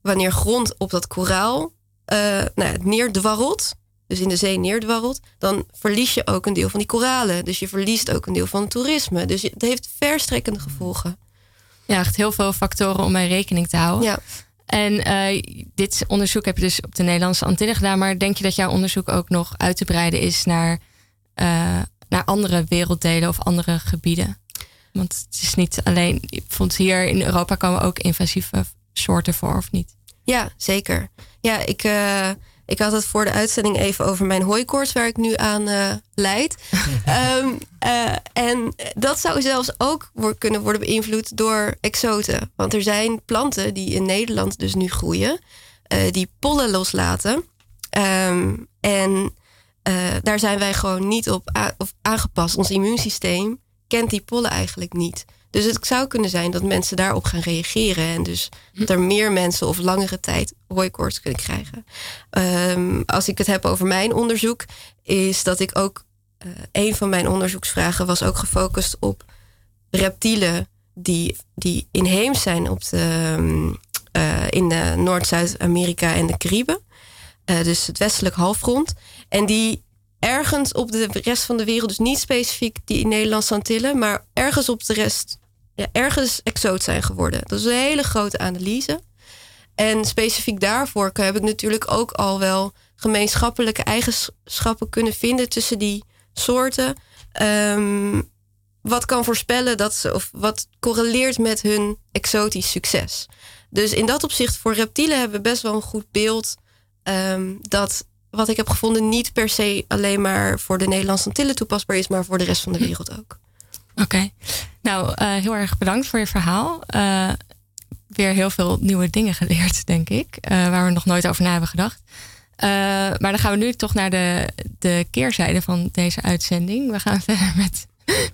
Wanneer grond op dat koraal uh, nou, neerdwarrelt, dus in de zee neerdwarrelt, dan verlies je ook een deel van die koralen. Dus je verliest ook een deel van het toerisme. Dus het heeft verstrekkende gevolgen. Ja, echt heel veel factoren om bij rekening te houden. Ja. En uh, dit onderzoek heb je dus op de Nederlandse Antillen gedaan. Maar denk je dat jouw onderzoek ook nog uit te breiden is naar, uh, naar andere werelddelen of andere gebieden? Want het is niet alleen. Vond hier in Europa komen ook invasieve soorten voor, of niet? Ja, zeker. Ja, ik, uh, ik had het voor de uitzending even over mijn hooikoorts, waar ik nu aan uh, leid. um, uh, en dat zou zelfs ook kunnen worden beïnvloed door exoten. Want er zijn planten die in Nederland dus nu groeien, die pollen loslaten. Um, en daar zijn wij gewoon niet op of aangepast. Ons immuunsysteem kent die pollen eigenlijk niet. Dus het zou kunnen zijn dat mensen daarop gaan reageren. En dus dat er meer mensen of langere tijd hooikoorts kunnen krijgen. Um, als ik het heb over mijn onderzoek, is dat ik ook. Uh, een van mijn onderzoeksvragen was ook gefocust op reptielen die, die inheems zijn op de, uh, in Noord-Zuid-Amerika en de Cariben. Uh, dus het westelijk halfrond. En die ergens op de rest van de wereld, dus niet specifiek die Nederlandse Antillen, maar ergens op de rest ergens exoot zijn geworden. Dat is een hele grote analyse. En specifiek daarvoor heb ik natuurlijk ook al wel gemeenschappelijke eigenschappen kunnen vinden tussen die soorten. Um, wat kan voorspellen dat ze, of wat correleert met hun exotisch succes. Dus in dat opzicht, voor reptielen hebben we best wel een goed beeld um, dat wat ik heb gevonden niet per se alleen maar voor de Nederlandse Antillen toepasbaar is, maar voor de rest van de wereld ook. Oké. Nou, uh, heel erg bedankt voor je verhaal. Uh, weer heel veel nieuwe dingen geleerd, denk ik. Uh, waar we nog nooit over na hebben gedacht. maar dan gaan we nu toch naar de, de keerzijde van deze uitzending. We gaan verder met.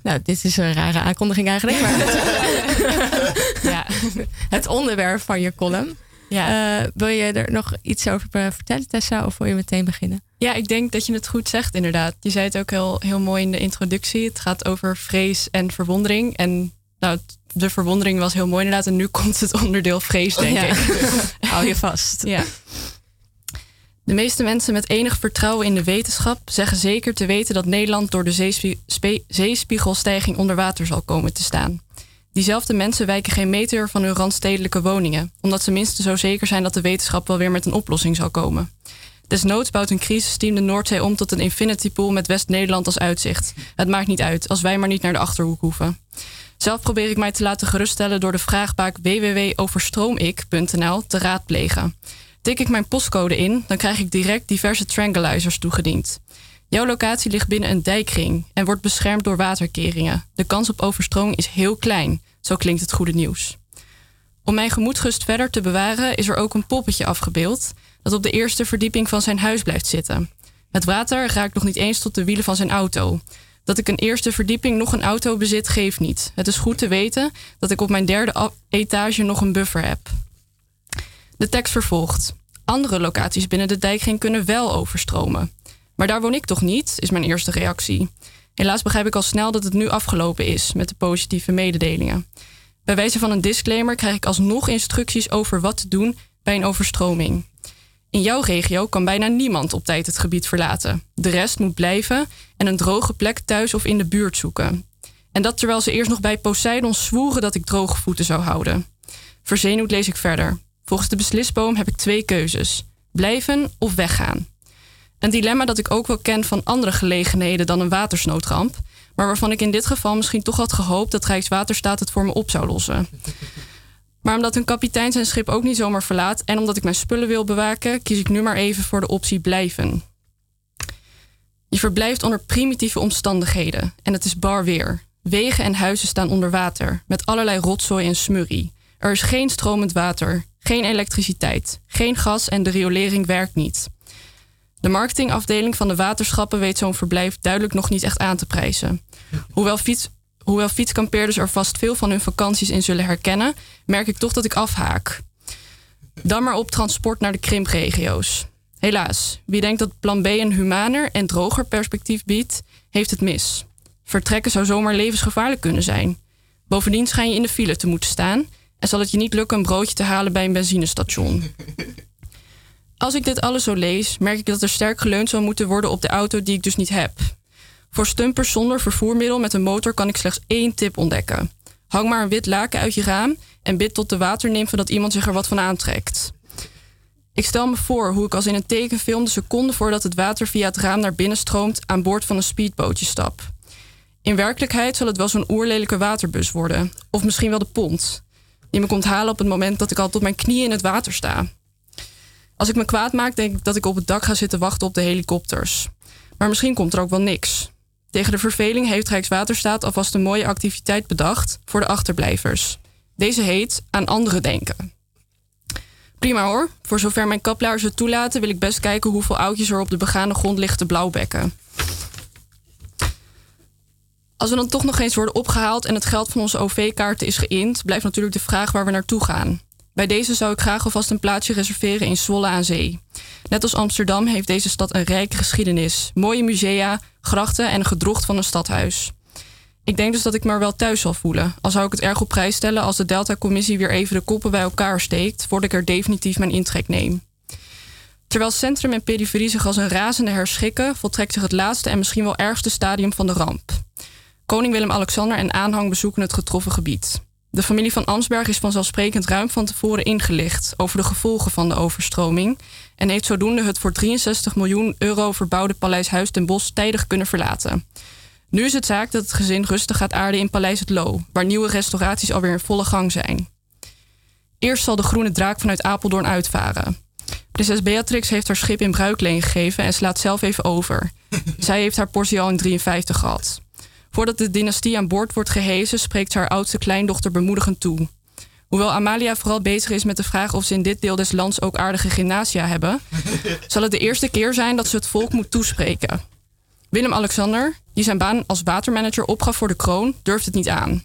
Nou, dit is een rare aankondiging eigenlijk. Maar het, ja, het onderwerp van je column. Ja. Uh, wil je er nog iets over vertellen, Tessa, of wil je meteen beginnen? Ja, ik denk dat je het goed zegt, inderdaad. Je zei het ook heel, heel mooi in de introductie. Het gaat over vrees en verwondering. En nou, de verwondering was heel mooi inderdaad. En nu komt het onderdeel vrees, denk ja. ik. Hou je vast. Ja. De meeste mensen met enig vertrouwen in de wetenschap zeggen zeker te weten dat Nederland door de zeespie zeespiegelstijging onder water zal komen te staan. Diezelfde mensen wijken geen meter van hun randstedelijke woningen, omdat ze minstens zo zeker zijn dat de wetenschap wel weer met een oplossing zal komen. Desnoods bouwt een crisisteam de Noordzee om tot een infinity pool met West-Nederland als uitzicht. Het maakt niet uit, als wij maar niet naar de achterhoek hoeven. Zelf probeer ik mij te laten geruststellen door de vraagbaak www.overstroomik.nl te raadplegen. Tik ik mijn postcode in, dan krijg ik direct diverse tranquilizers toegediend. Jouw locatie ligt binnen een dijkring en wordt beschermd door waterkeringen. De kans op overstroming is heel klein, zo klinkt het goede nieuws. Om mijn gemoedsrust verder te bewaren is er ook een poppetje afgebeeld dat op de eerste verdieping van zijn huis blijft zitten. Het water raakt nog niet eens tot de wielen van zijn auto. Dat ik een eerste verdieping nog een auto bezit, geeft niet. Het is goed te weten dat ik op mijn derde etage nog een buffer heb. De tekst vervolgt. Andere locaties binnen de dijkring kunnen wel overstromen. Maar daar woon ik toch niet, is mijn eerste reactie. Helaas begrijp ik al snel dat het nu afgelopen is met de positieve mededelingen. Bij wijze van een disclaimer krijg ik alsnog instructies over wat te doen bij een overstroming. In jouw regio kan bijna niemand op tijd het gebied verlaten. De rest moet blijven en een droge plek thuis of in de buurt zoeken. En dat terwijl ze eerst nog bij Poseidon zwoeren dat ik droge voeten zou houden. Verzenuwd lees ik verder. Volgens de beslisboom heb ik twee keuzes: blijven of weggaan. Een dilemma dat ik ook wel ken van andere gelegenheden dan een watersnoodramp, maar waarvan ik in dit geval misschien toch had gehoopt dat Rijkswaterstaat het voor me op zou lossen. Maar omdat een kapitein zijn schip ook niet zomaar verlaat en omdat ik mijn spullen wil bewaken, kies ik nu maar even voor de optie blijven. Je verblijft onder primitieve omstandigheden en het is bar weer. Wegen en huizen staan onder water, met allerlei rotzooi en smurrie. Er is geen stromend water, geen elektriciteit, geen gas en de riolering werkt niet. De marketingafdeling van de waterschappen weet zo'n verblijf duidelijk nog niet echt aan te prijzen. Hoewel, fiets, hoewel fietskampeerders er vast veel van hun vakanties in zullen herkennen, merk ik toch dat ik afhaak. Dan maar op transport naar de krimpregio's. Helaas, wie denkt dat plan B een humaner en droger perspectief biedt, heeft het mis. Vertrekken zou zomaar levensgevaarlijk kunnen zijn. Bovendien schijn je in de file te moeten staan en zal het je niet lukken een broodje te halen bij een benzinestation. Als ik dit alles zo lees, merk ik dat er sterk geleund zou moeten worden op de auto die ik dus niet heb. Voor stumpers zonder vervoermiddel met een motor kan ik slechts één tip ontdekken. Hang maar een wit laken uit je raam en bid tot de waternimfen dat iemand zich er wat van aantrekt. Ik stel me voor hoe ik als in een tekenfilm de seconde voordat het water via het raam naar binnen stroomt aan boord van een speedbootje stap. In werkelijkheid zal het wel zo'n oerlelijke waterbus worden, of misschien wel de pont, die me komt halen op het moment dat ik al tot mijn knieën in het water sta. Als ik me kwaad maak, denk ik dat ik op het dak ga zitten wachten op de helikopters. Maar misschien komt er ook wel niks. Tegen de verveling heeft Rijkswaterstaat alvast een mooie activiteit bedacht voor de achterblijvers. Deze heet aan anderen denken. Prima hoor. Voor zover mijn kaplaars het toelaten, wil ik best kijken hoeveel oudjes er op de begane grond liggen te blauwbekken. Als we dan toch nog eens worden opgehaald en het geld van onze OV-kaarten is geïnd, blijft natuurlijk de vraag waar we naartoe gaan. Bij deze zou ik graag alvast een plaatsje reserveren in Zwolle aan Zee. Net als Amsterdam heeft deze stad een rijke geschiedenis, mooie musea, grachten en gedrocht van een stadhuis. Ik denk dus dat ik me er wel thuis zal voelen, al zou ik het erg op prijs stellen als de Delta-commissie weer even de koppen bij elkaar steekt voordat ik er definitief mijn intrek neem. Terwijl centrum en periferie zich als een razende herschikken, voltrekt zich het laatste en misschien wel ergste stadium van de ramp. Koning Willem-Alexander en aanhang bezoeken het getroffen gebied. De familie van Ansberg is vanzelfsprekend ruim van tevoren ingelicht over de gevolgen van de overstroming en heeft zodoende het voor 63 miljoen euro verbouwde Paleis Huis ten Bosch tijdig kunnen verlaten. Nu is het zaak dat het gezin rustig gaat aarden in Paleis het Loo, waar nieuwe restauraties alweer in volle gang zijn. Eerst zal de groene draak vanuit Apeldoorn uitvaren. Prinses Beatrix heeft haar schip in bruikleen gegeven en slaat zelf even over. Zij heeft haar portie al in 53 gehad. Voordat de dynastie aan boord wordt gehezen, spreekt haar oudste kleindochter bemoedigend toe. Hoewel Amalia vooral bezig is met de vraag of ze in dit deel des lands ook aardige gymnasia hebben, zal het de eerste keer zijn dat ze het volk moet toespreken. Willem-Alexander, die zijn baan als watermanager opgaf voor de kroon, durft het niet aan.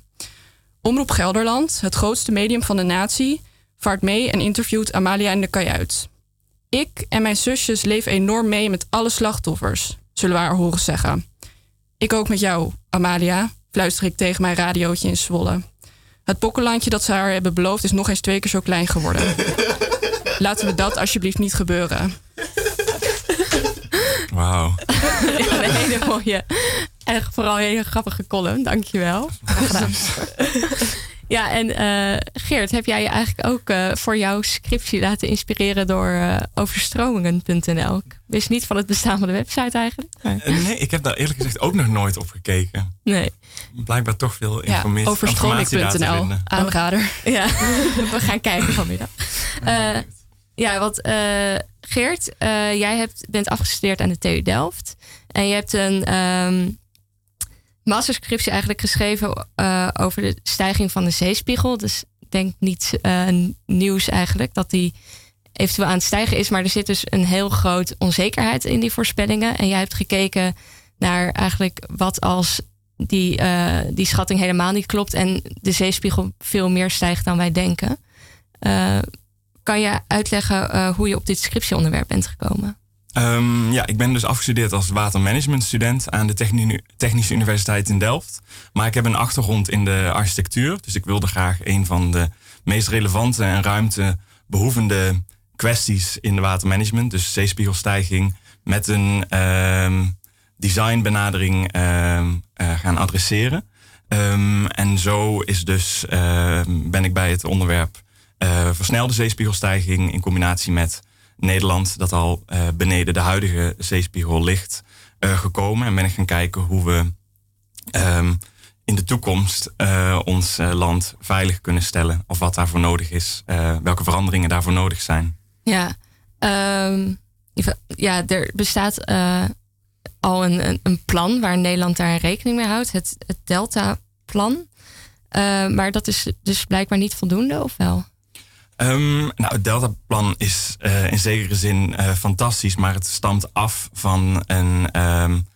Omroep Gelderland, het grootste medium van de natie, vaart mee en interviewt Amalia in de kajuit. Ik en mijn zusjes leven enorm mee met alle slachtoffers, zullen we haar horen zeggen. Ik ook met jou, Amalia, fluister ik tegen mijn radiootje in Zwolle. Het pokkenlandje dat ze haar hebben beloofd is nog eens twee keer zo klein geworden. Laten we dat alsjeblieft niet gebeuren. Wauw. een hele mooie, echt vooral een hele grappige column. Dankjewel. Graag gedaan. Ja, en uh, Geert, heb jij je eigenlijk ook uh, voor jouw scriptie laten inspireren door uh, overstromingen.nl? Ik wist niet van het bestaan van de website eigenlijk. Maar... nee, ik heb daar eerlijk gezegd ook nog nooit op gekeken. Nee. Blijkbaar toch veel informatie. Ja, overstroming.nl, aanrader. Ja, we gaan kijken vanmiddag. ja, want Geert, jij hebt, bent afgestudeerd aan de TU Delft. En je hebt een um, masterscriptie eigenlijk geschreven uh, over de stijging van de zeespiegel. Dus denk niet uh, nieuws eigenlijk dat die eventueel aan het stijgen is. Maar er zit dus een heel groot onzekerheid in die voorspellingen. En jij hebt gekeken naar eigenlijk wat als die, uh, die schatting helemaal niet klopt en de zeespiegel veel meer stijgt dan wij denken. Kan je uitleggen hoe je op dit scriptieonderwerp bent gekomen? Um, ja, ik ben dus afgestudeerd als watermanagementstudent aan de Technische Universiteit in Delft. Maar ik heb een achtergrond in de architectuur. Dus ik wilde graag een van de meest relevante en ruimtebehoevende kwesties in de watermanagement, dus zeespiegelstijging, met een um, designbenadering um, uh, gaan adresseren. En zo is dus, ben ik bij het onderwerp uh, versnelde zeespiegelstijging in combinatie met Nederland, dat al uh, beneden de huidige zeespiegel ligt, gekomen. En ben ik gaan kijken hoe we in de toekomst ons land veilig kunnen stellen. Of wat daarvoor nodig is, welke veranderingen daarvoor nodig zijn. Ja, ja er bestaat al een, een, plan waar Nederland daar rekening mee houdt. Het, het Delta-plan. Uh, maar dat is dus blijkbaar niet voldoende, of wel? Um, nou, het Delta-plan is uh, in zekere zin uh, fantastisch, maar het stamt af van een um,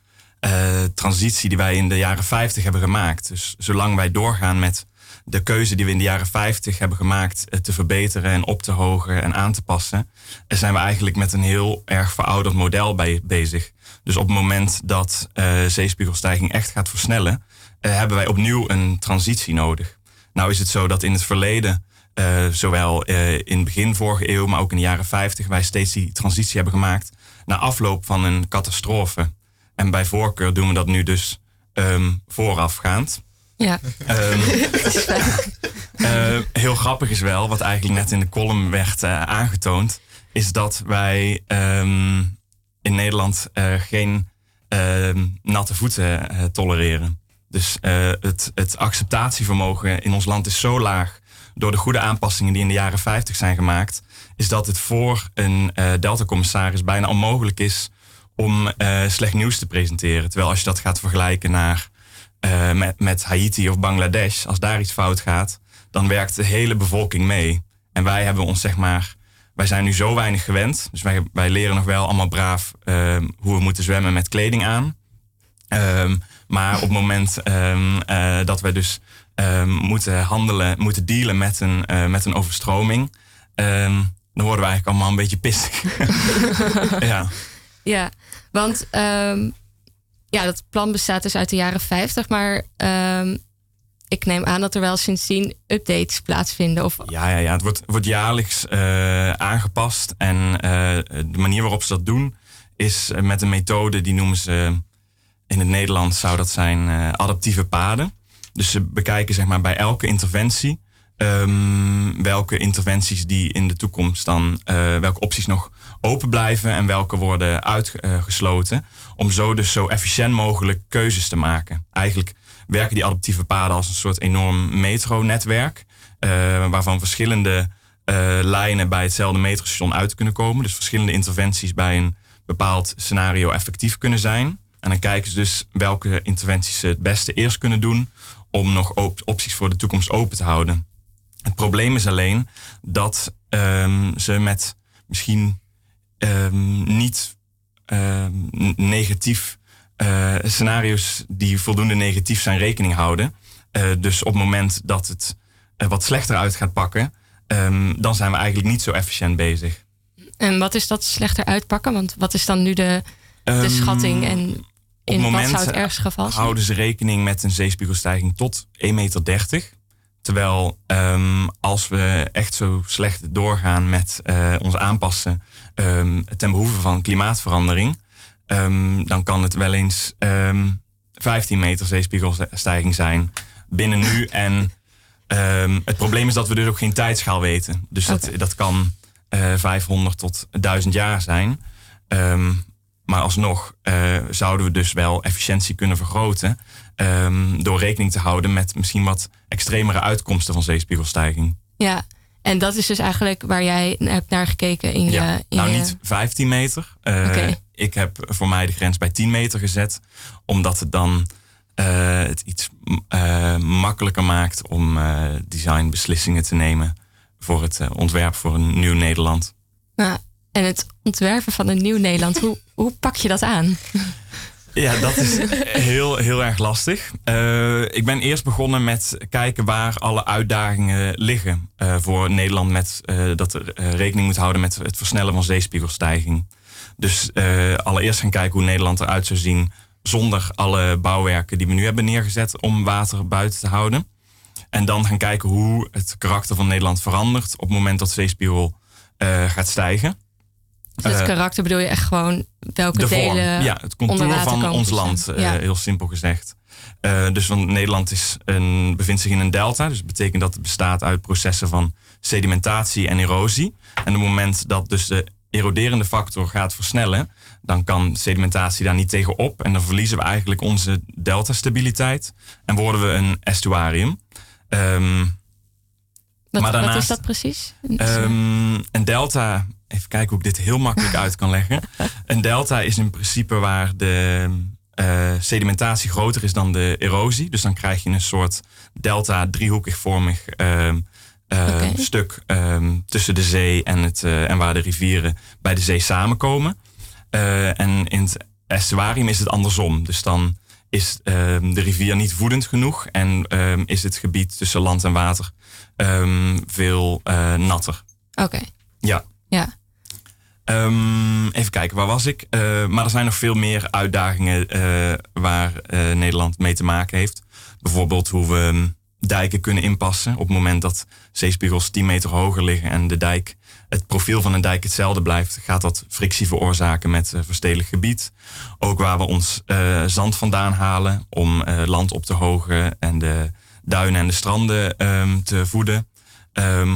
transitie die wij in de jaren 50 hebben gemaakt. Dus zolang wij doorgaan met de keuze die we in de jaren 50 hebben gemaakt te verbeteren en op te hogen en aan te passen, zijn we eigenlijk met een heel erg verouderd model bezig. Dus op het moment dat zeespiegelstijging echt gaat versnellen, hebben wij opnieuw een transitie nodig. Nou is het zo dat in het verleden, uh, zowel in het begin vorige eeuw, maar ook in de jaren 50, wij steeds die transitie hebben gemaakt na afloop van een catastrofe. En bij voorkeur doen we dat nu dus um, voorafgaand. Ja. Um, heel grappig is wel, wat eigenlijk net in de column werd aangetoond, is dat wij um, in Nederland uh, geen uh, natte voeten uh, tolereren. Dus het, het acceptatievermogen in ons land is zo laag door de goede aanpassingen die in de jaren 50 zijn gemaakt, is dat het voor een Delta-commissaris bijna onmogelijk is om slecht nieuws te presenteren. Terwijl als je dat gaat vergelijken naar, met, met Haiti of Bangladesh, als daar iets fout gaat, dan werkt de hele bevolking mee. En wij hebben ons zeg maar wij zijn nu zo weinig gewend. Dus wij, leren nog wel allemaal braaf um, hoe we moeten zwemmen met kleding aan. Um, maar op het moment uh, dat we dus moeten handelen, moeten dealen met een, uh, met een overstroming, dan worden we eigenlijk allemaal een beetje pissig. ja. ja, want ja, dat plan bestaat dus uit de jaren 50, maar ik neem aan dat er wel sindsdien updates plaatsvinden. Of... Ja, ja, ja, het wordt, wordt jaarlijks uh, aangepast. En uh, de manier waarop ze dat doen is met een methode die noemen ze in het Nederlands zou dat zijn uh, adaptieve paden. Dus ze bekijken zeg maar bij elke interventie um, welke interventies die in de toekomst dan, welke opties nog open blijven en welke worden uitgesloten. Om zo dus zo efficiënt mogelijk keuzes te maken. Eigenlijk werken die adaptieve paden als een soort enorm metronetwerk. Uh, waarvan verschillende lijnen bij hetzelfde metrostation uit kunnen komen. Dus verschillende interventies bij een bepaald scenario effectief kunnen zijn. En dan kijken ze dus welke interventies ze het beste eerst kunnen doen om nog op opties voor de toekomst open te houden. Het probleem is alleen dat um, ze met misschien um, niet um, negatief uh, scenario's die voldoende negatief zijn rekening houden. Uh, dus op het moment dat het uh, wat slechter uit gaat pakken, dan zijn we eigenlijk niet zo efficiënt bezig. En wat is dat slechter uitpakken? Want wat is dan nu de, de schatting en in wat zou het ergste geval zijn? houden ze rekening met een zeespiegelstijging tot 1,30 meter. Terwijl um, als we echt zo slecht doorgaan met ons aanpassen ten behoeve van klimaatverandering, um, dan kan het wel eens um, ehm, 15 meter zeespiegelstijging zijn binnen nu. En het probleem is dat we dus ook geen tijdschaal weten. Dus dat, dat kan uh, eh, 500 tot 1000 jaar zijn. Maar alsnog uh, zouden we dus wel efficiëntie kunnen vergroten. door rekening te houden met misschien wat extremere uitkomsten van zeespiegelstijging. Ja, en dat is dus eigenlijk waar jij hebt naar gekeken in je. Ja, in nou, niet 15 meter. Uh, Ik heb voor mij de grens bij 10 meter gezet, omdat het dan uh, het iets makkelijker maakt om designbeslissingen te nemen voor het ontwerp voor een nieuw Nederland. Nou, en het ontwerpen van een nieuw Nederland, hoe, hoe pak je dat aan? Ja, dat is heel, heel erg lastig. Uh, ik ben eerst begonnen met kijken waar alle uitdagingen liggen uh, voor Nederland. Met, uh, dat er rekening moet houden met het versnellen van zeespiegelstijging. Dus allereerst gaan kijken hoe Nederland eruit zou zien zonder alle bouwwerken die we nu hebben neergezet om water buiten te houden. En dan gaan kijken hoe het karakter van Nederland verandert op het moment dat zeespiegel gaat stijgen. Dus het karakter bedoel je echt gewoon welke de vorm, delen. Ja, het contour van ons land, uh, heel simpel gezegd. Uh, dus want Nederland is een, bevindt zich in een delta. Dus dat betekent dat het bestaat uit processen van sedimentatie en erosie. En op het moment dat dus de eroderende factor gaat versnellen, dan kan sedimentatie daar niet tegenop. En dan verliezen we eigenlijk onze delta-stabiliteit. En worden we een estuarium. Um, wat, maar daarnaast, wat is dat precies? Um, een delta even kijken hoe ik dit heel makkelijk uit kan leggen. Een delta is in principe waar de uh, sedimentatie groter is dan de erosie. Dus dan krijg je een soort delta driehoekigvormig uh, uh, stuk um, tussen de zee en, het, en waar de rivieren bij de zee samenkomen. en in het estuarium is het andersom. Dus dan is ehm, de rivier niet voedend genoeg en is het gebied tussen land en water veel natter. Oké. Ja. Ja. Um, even kijken, waar was ik? Uh, maar er zijn nog veel meer uitdagingen uh, waar uh, Nederland mee te maken heeft. Bijvoorbeeld hoe we um, dijken kunnen inpassen op het moment dat zeespiegels 10 meter hoger liggen en de dijk, het profiel van een dijk hetzelfde blijft, gaat dat frictie veroorzaken met verstedelijk gebied. Ook waar we ons zand vandaan halen om land op te hogen en de duinen en de stranden um, te voeden.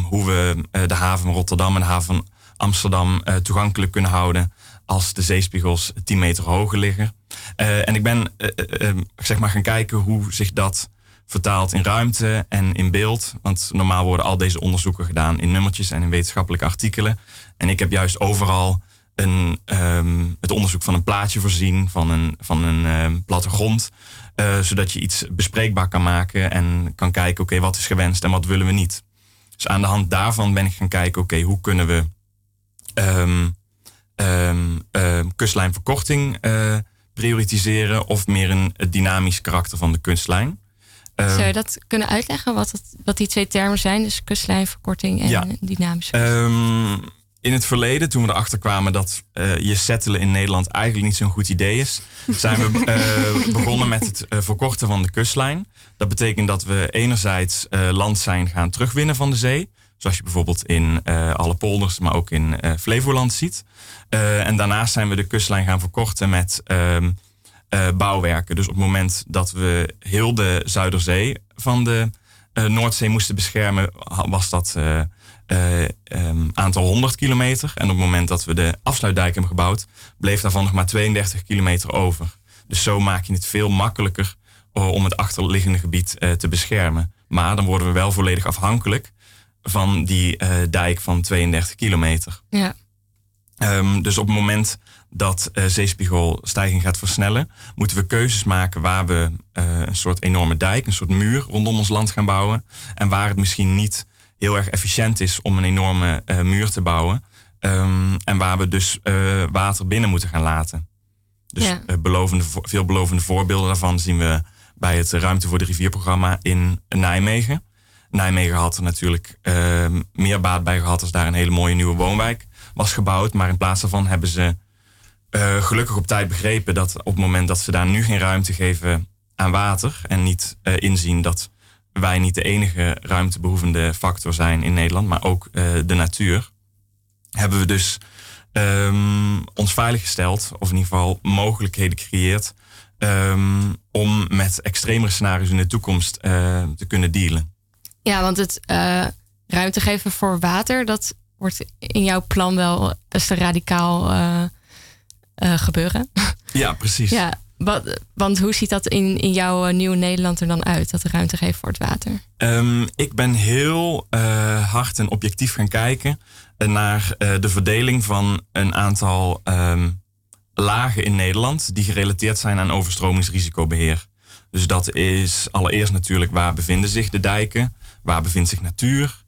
hoe we de haven van Rotterdam en de haven van Amsterdam uh, toegankelijk kunnen houden als de zeespiegels 10 meter hoger liggen. Uh, en ik ben uh, zeg maar gaan kijken hoe zich dat vertaalt in ruimte en in beeld. Want normaal worden al deze onderzoeken gedaan in nummertjes en in wetenschappelijke artikelen. En ik heb juist overal een, um, het onderzoek van een plaatje voorzien, van een, van een um, plattegrond. zodat je iets bespreekbaar kan maken en kan kijken, oké, wat is gewenst en wat willen we niet. Dus aan de hand daarvan ben ik gaan kijken, oké, hoe kunnen we um, um, um, kustlijnverkorting uh, prioritiseren of meer een dynamisch karakter van de kustlijn. Zou je dat kunnen uitleggen wat, het, wat die twee termen zijn? Dus kustlijnverkorting en ja. dynamisch. in het verleden, toen we erachter kwamen dat uh, je settelen in Nederland eigenlijk niet zo'n goed idee is, zijn we uh, begonnen met het uh, verkorten van de kustlijn. Dat betekent dat we enerzijds land zijn gaan terugwinnen van de zee. Zoals je bijvoorbeeld in uh, alle polders, maar ook in uh, Flevoland ziet. Uh, en daarnaast zijn we de kustlijn gaan verkorten met um, bouwwerken. Dus op het moment dat we heel de Zuiderzee van de Noordzee moesten beschermen, was dat um, aantal 100 kilometer. En op het moment dat we de afsluitdijk hebben gebouwd, bleef daarvan nog maar 32 kilometer over. Dus zo maak je het veel makkelijker om het achterliggende gebied te beschermen. Maar dan worden we wel volledig afhankelijk van die uh, dijk van 32 kilometer. Ja. Um, dus op het moment dat uh, zeespiegelstijging gaat versnellen, moeten we keuzes maken waar we uh, een soort enorme dijk, een soort muur rondom ons land gaan bouwen. En waar het misschien niet heel erg efficiënt is om een enorme muur te bouwen. Um, en waar we dus water binnen moeten gaan laten. Dus ja. belovende, veelbelovende voorbeelden daarvan zien we bij het Ruimte voor de Rivierprogramma in Nijmegen. Nijmegen had er natuurlijk uh, meer baat bij gehad als daar een hele mooie nieuwe woonwijk was gebouwd. Maar in plaats daarvan hebben ze uh, gelukkig op tijd begrepen dat op het moment dat ze daar nu geen ruimte geven aan water en niet uh, inzien dat wij niet de enige ruimtebehoevende factor zijn in Nederland, maar ook de natuur, hebben we dus um, ons veiliggesteld, of in ieder geval mogelijkheden gecreëerd, um, om met extremere scenario's in de toekomst te kunnen dealen. Ja, want het uh, ruimte geven voor water, dat wordt in jouw plan wel best een radicaal uh, uh, gebeuren. Ja, precies. Ja, wat, want hoe ziet dat in, in jouw nieuwe Nederland er dan uit, dat de ruimte geven voor het water? Um, ik ben heel hard en objectief gaan kijken naar de verdeling van een aantal um, lagen in Nederland die gerelateerd zijn aan overstromingsrisicobeheer. Dus dat is allereerst natuurlijk waar bevinden zich de dijken. Waar bevindt zich natuur?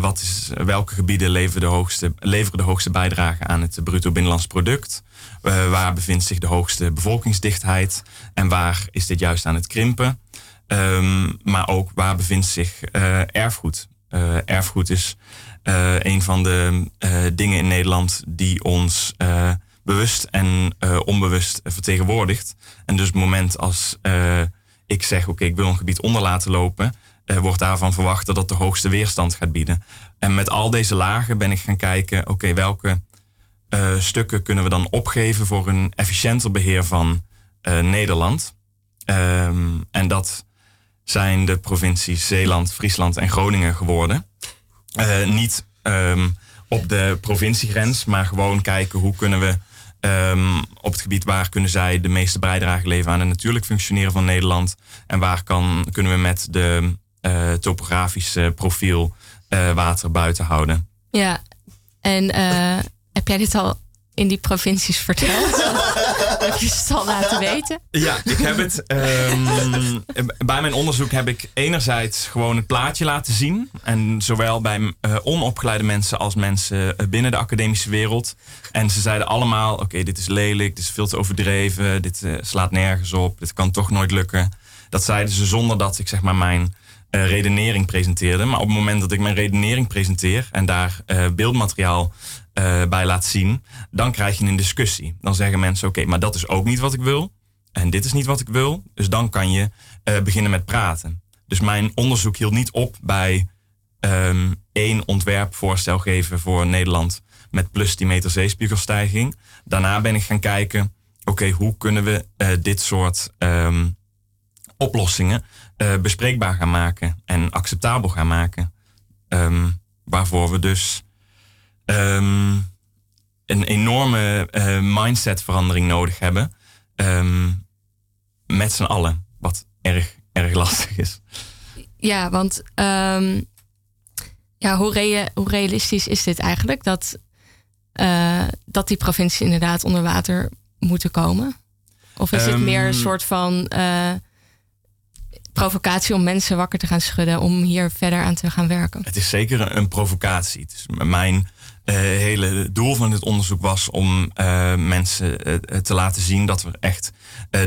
wat is, welke gebieden leveren de, hoogste, leveren de hoogste bijdrage aan het bruto binnenlands product? waar bevindt zich de hoogste bevolkingsdichtheid? En waar is dit juist aan het krimpen? Ehm, maar ook waar bevindt zich erfgoed? erfgoed is een van de dingen in Nederland die ons bewust en onbewust vertegenwoordigt. En dus het moment als ik zeg, oké, ik wil een gebied onder laten lopen, wordt daarvan verwacht dat dat de hoogste weerstand gaat bieden. En met al deze lagen ben ik gaan kijken, oké, welke uh, stukken kunnen we dan opgeven voor een efficiënter beheer van uh, Nederland. Um, en dat zijn de provincies Zeeland, Friesland en Groningen geworden. niet um, op de provinciegrens, maar gewoon kijken hoe kunnen we Um, op het gebied waar kunnen zij de meeste bijdrage leveren aan het natuurlijk functioneren van Nederland. En waar kan, kunnen we met de uh, topografische profiel uh, water buiten houden. Ja, en uh, heb jij dit al in die provincies verteld? heb je het al laten weten? Ja, ik heb het. Um, bij mijn onderzoek heb ik enerzijds gewoon het plaatje laten zien. En zowel bij uh, onopgeleide mensen als mensen binnen de academische wereld. En ze zeiden allemaal: oké, dit is lelijk, dit is veel te overdreven, dit uh, slaat nergens op, dit kan toch nooit lukken. Dat zeiden ze zonder dat ik zeg maar mijn redenering presenteerde. Maar op het moment dat ik mijn redenering presenteer en daar beeldmateriaal uh, bij laat zien, dan krijg je een discussie. Dan zeggen mensen: Oké, maar dat is ook niet wat ik wil. En dit is niet wat ik wil. Dus dan kan je beginnen met praten. Dus mijn onderzoek hield niet op bij um, één ontwerpvoorstel geven voor Nederland met plus die meter zeespiegelstijging. Daarna ben ik gaan kijken: oké, hoe kunnen we dit soort um, oplossingen bespreekbaar gaan maken en acceptabel gaan maken? Um, waarvoor we dus um, een enorme uh, mindsetverandering nodig hebben. Um, met z'n allen. Wat erg, erg lastig is. Ja, want ja, hoe, rea hoe, realistisch is dit eigenlijk? Dat, uh, dat die provincies inderdaad onder water moeten komen? Of is het meer een soort van provocatie om mensen wakker te gaan schudden om hier verder aan te gaan werken? Het is zeker een provocatie. Het is mijn uh, hele doel van dit onderzoek was om uh, mensen uh, te laten zien dat we echt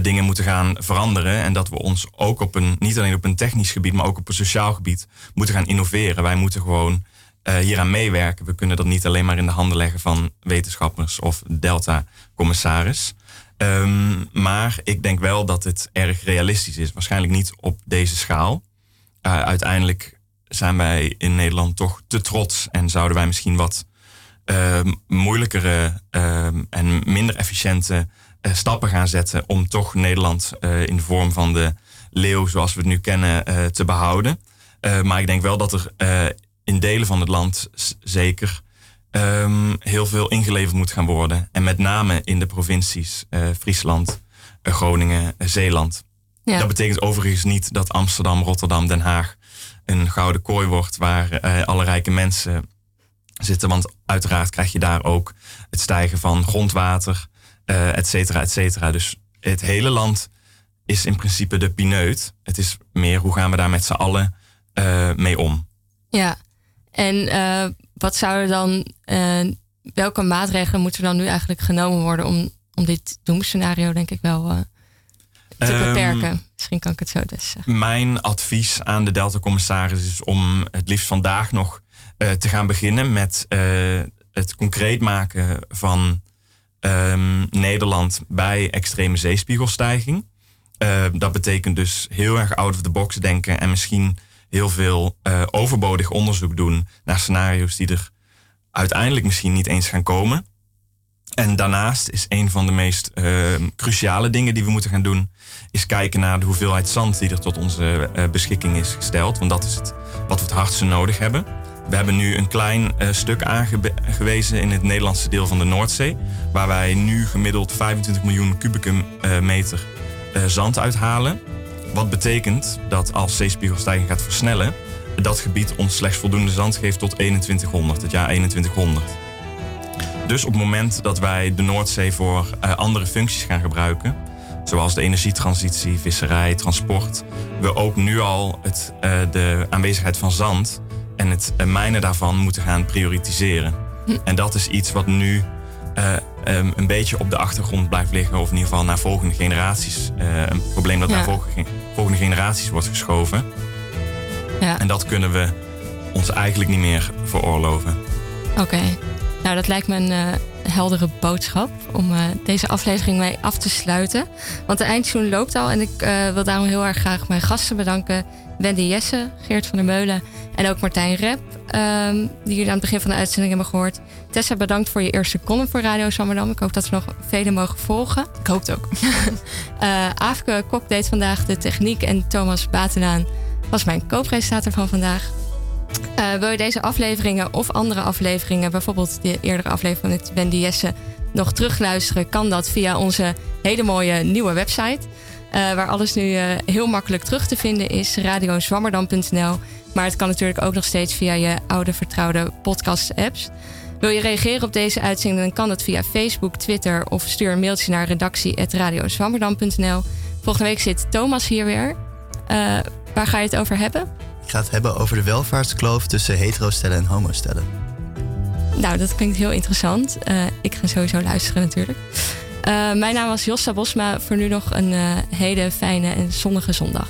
dingen moeten gaan veranderen. En dat we ons ook op een, niet alleen op een technisch gebied, maar ook op een sociaal gebied moeten gaan innoveren. Wij moeten gewoon hieraan meewerken. We kunnen dat niet alleen maar in de handen leggen van wetenschappers of Delta-commissaris. Um, maar ik denk wel dat het erg realistisch is. Waarschijnlijk niet op deze schaal. uiteindelijk zijn wij in Nederland toch te trots en zouden wij misschien wat uh, moeilijkere uh, en minder efficiënte uh, stappen gaan zetten om toch Nederland uh, in de vorm van de leeuw zoals we het nu kennen te behouden. maar ik denk wel dat er in delen van het land zeker um, heel veel ingeleverd moet gaan worden. En met name in de provincies Friesland, Groningen, Zeeland. Ja. Dat betekent overigens niet dat Amsterdam, Rotterdam, Den Haag een gouden kooi wordt waar alle rijke mensen zitten. Want uiteraard krijg je daar ook het stijgen van grondwater, et cetera, et cetera. Dus het hele land is in principe de pineut. Het is meer hoe gaan we daar met z'n allen mee om. Ja, en wat zouden dan, welke maatregelen moeten dan nu eigenlijk genomen worden om, om dit doemscenario denk ik wel te um, beperken? Misschien kan ik het zo dus zeggen. Mijn advies aan de Delta-commissaris is om het liefst vandaag nog uh, te gaan beginnen met het concreet maken van um, Nederland bij extreme zeespiegelstijging. Uh, dat betekent dus heel erg out of the box denken en misschien heel veel overbodig onderzoek doen naar scenario's die er uiteindelijk misschien niet eens gaan komen. En daarnaast is een van de meest ehm, cruciale dingen die we moeten gaan doen, is kijken naar de hoeveelheid zand die er tot onze beschikking is gesteld. Want dat is het wat we het hardste nodig hebben. We hebben nu een klein uh, stuk aangewezen in het Nederlandse deel van de Noordzee. Waar wij nu gemiddeld 25 miljoen kubieke meter zand uithalen. Wat betekent dat als zeespiegelstijging gaat versnellen, dat gebied ons slechts voldoende zand geeft tot 2100, het jaar 2100. Dus op het moment dat wij de Noordzee voor andere functies gaan gebruiken, zoals de energietransitie, visserij, transport, we ook nu al het, de aanwezigheid van zand en het mijnen daarvan moeten gaan prioritiseren. Hm. En dat is iets wat nu um, een beetje op de achtergrond blijft liggen. Of in ieder geval naar volgende generaties. Een probleem dat naar volgende, volgende generaties wordt geschoven. Ja. En dat kunnen we ons eigenlijk niet meer veroorloven. Oké. Nou, dat lijkt me een uh, heldere boodschap om uh, deze aflevering mee af te sluiten. Want de eindtune loopt al en ik wil daarom heel erg graag mijn gasten bedanken. Wendy Jesse, Geert van der Meulen en ook Martijn Rep, um, die jullie aan het begin van de uitzending hebben gehoord. Tessa, bedankt voor je eerste column voor Radio Zwammerdam. Ik hoop dat we nog vele mogen volgen. Ik hoop het ook. uh, Aafke Kok deed vandaag de techniek en Thomas Batenaan was mijn co-presentator van vandaag. Uh, wil je deze afleveringen of andere afleveringen, bijvoorbeeld de eerdere aflevering met Wendy Jesse, nog terugluisteren, kan dat via onze hele mooie nieuwe website. Uh, waar alles nu uh, heel makkelijk terug te vinden is, radiozwammerdam.nl. Maar het kan natuurlijk ook nog steeds via je oude vertrouwde podcast-apps. Wil je reageren op deze uitzending, dan kan dat via Facebook, Twitter of stuur een mailtje naar redactie.radiozwammerdam.nl. Volgende week zit Thomas hier weer. Uh, waar ga je het over hebben? Ik ga het hebben over de welvaartskloof tussen hetero-stellen en homo-stellen. Nou, dat klinkt heel interessant. Ik ga sowieso luisteren natuurlijk. Eh, mijn naam is Jossa Bosma. Voor nu nog een eh, hele fijne en zonnige zondag.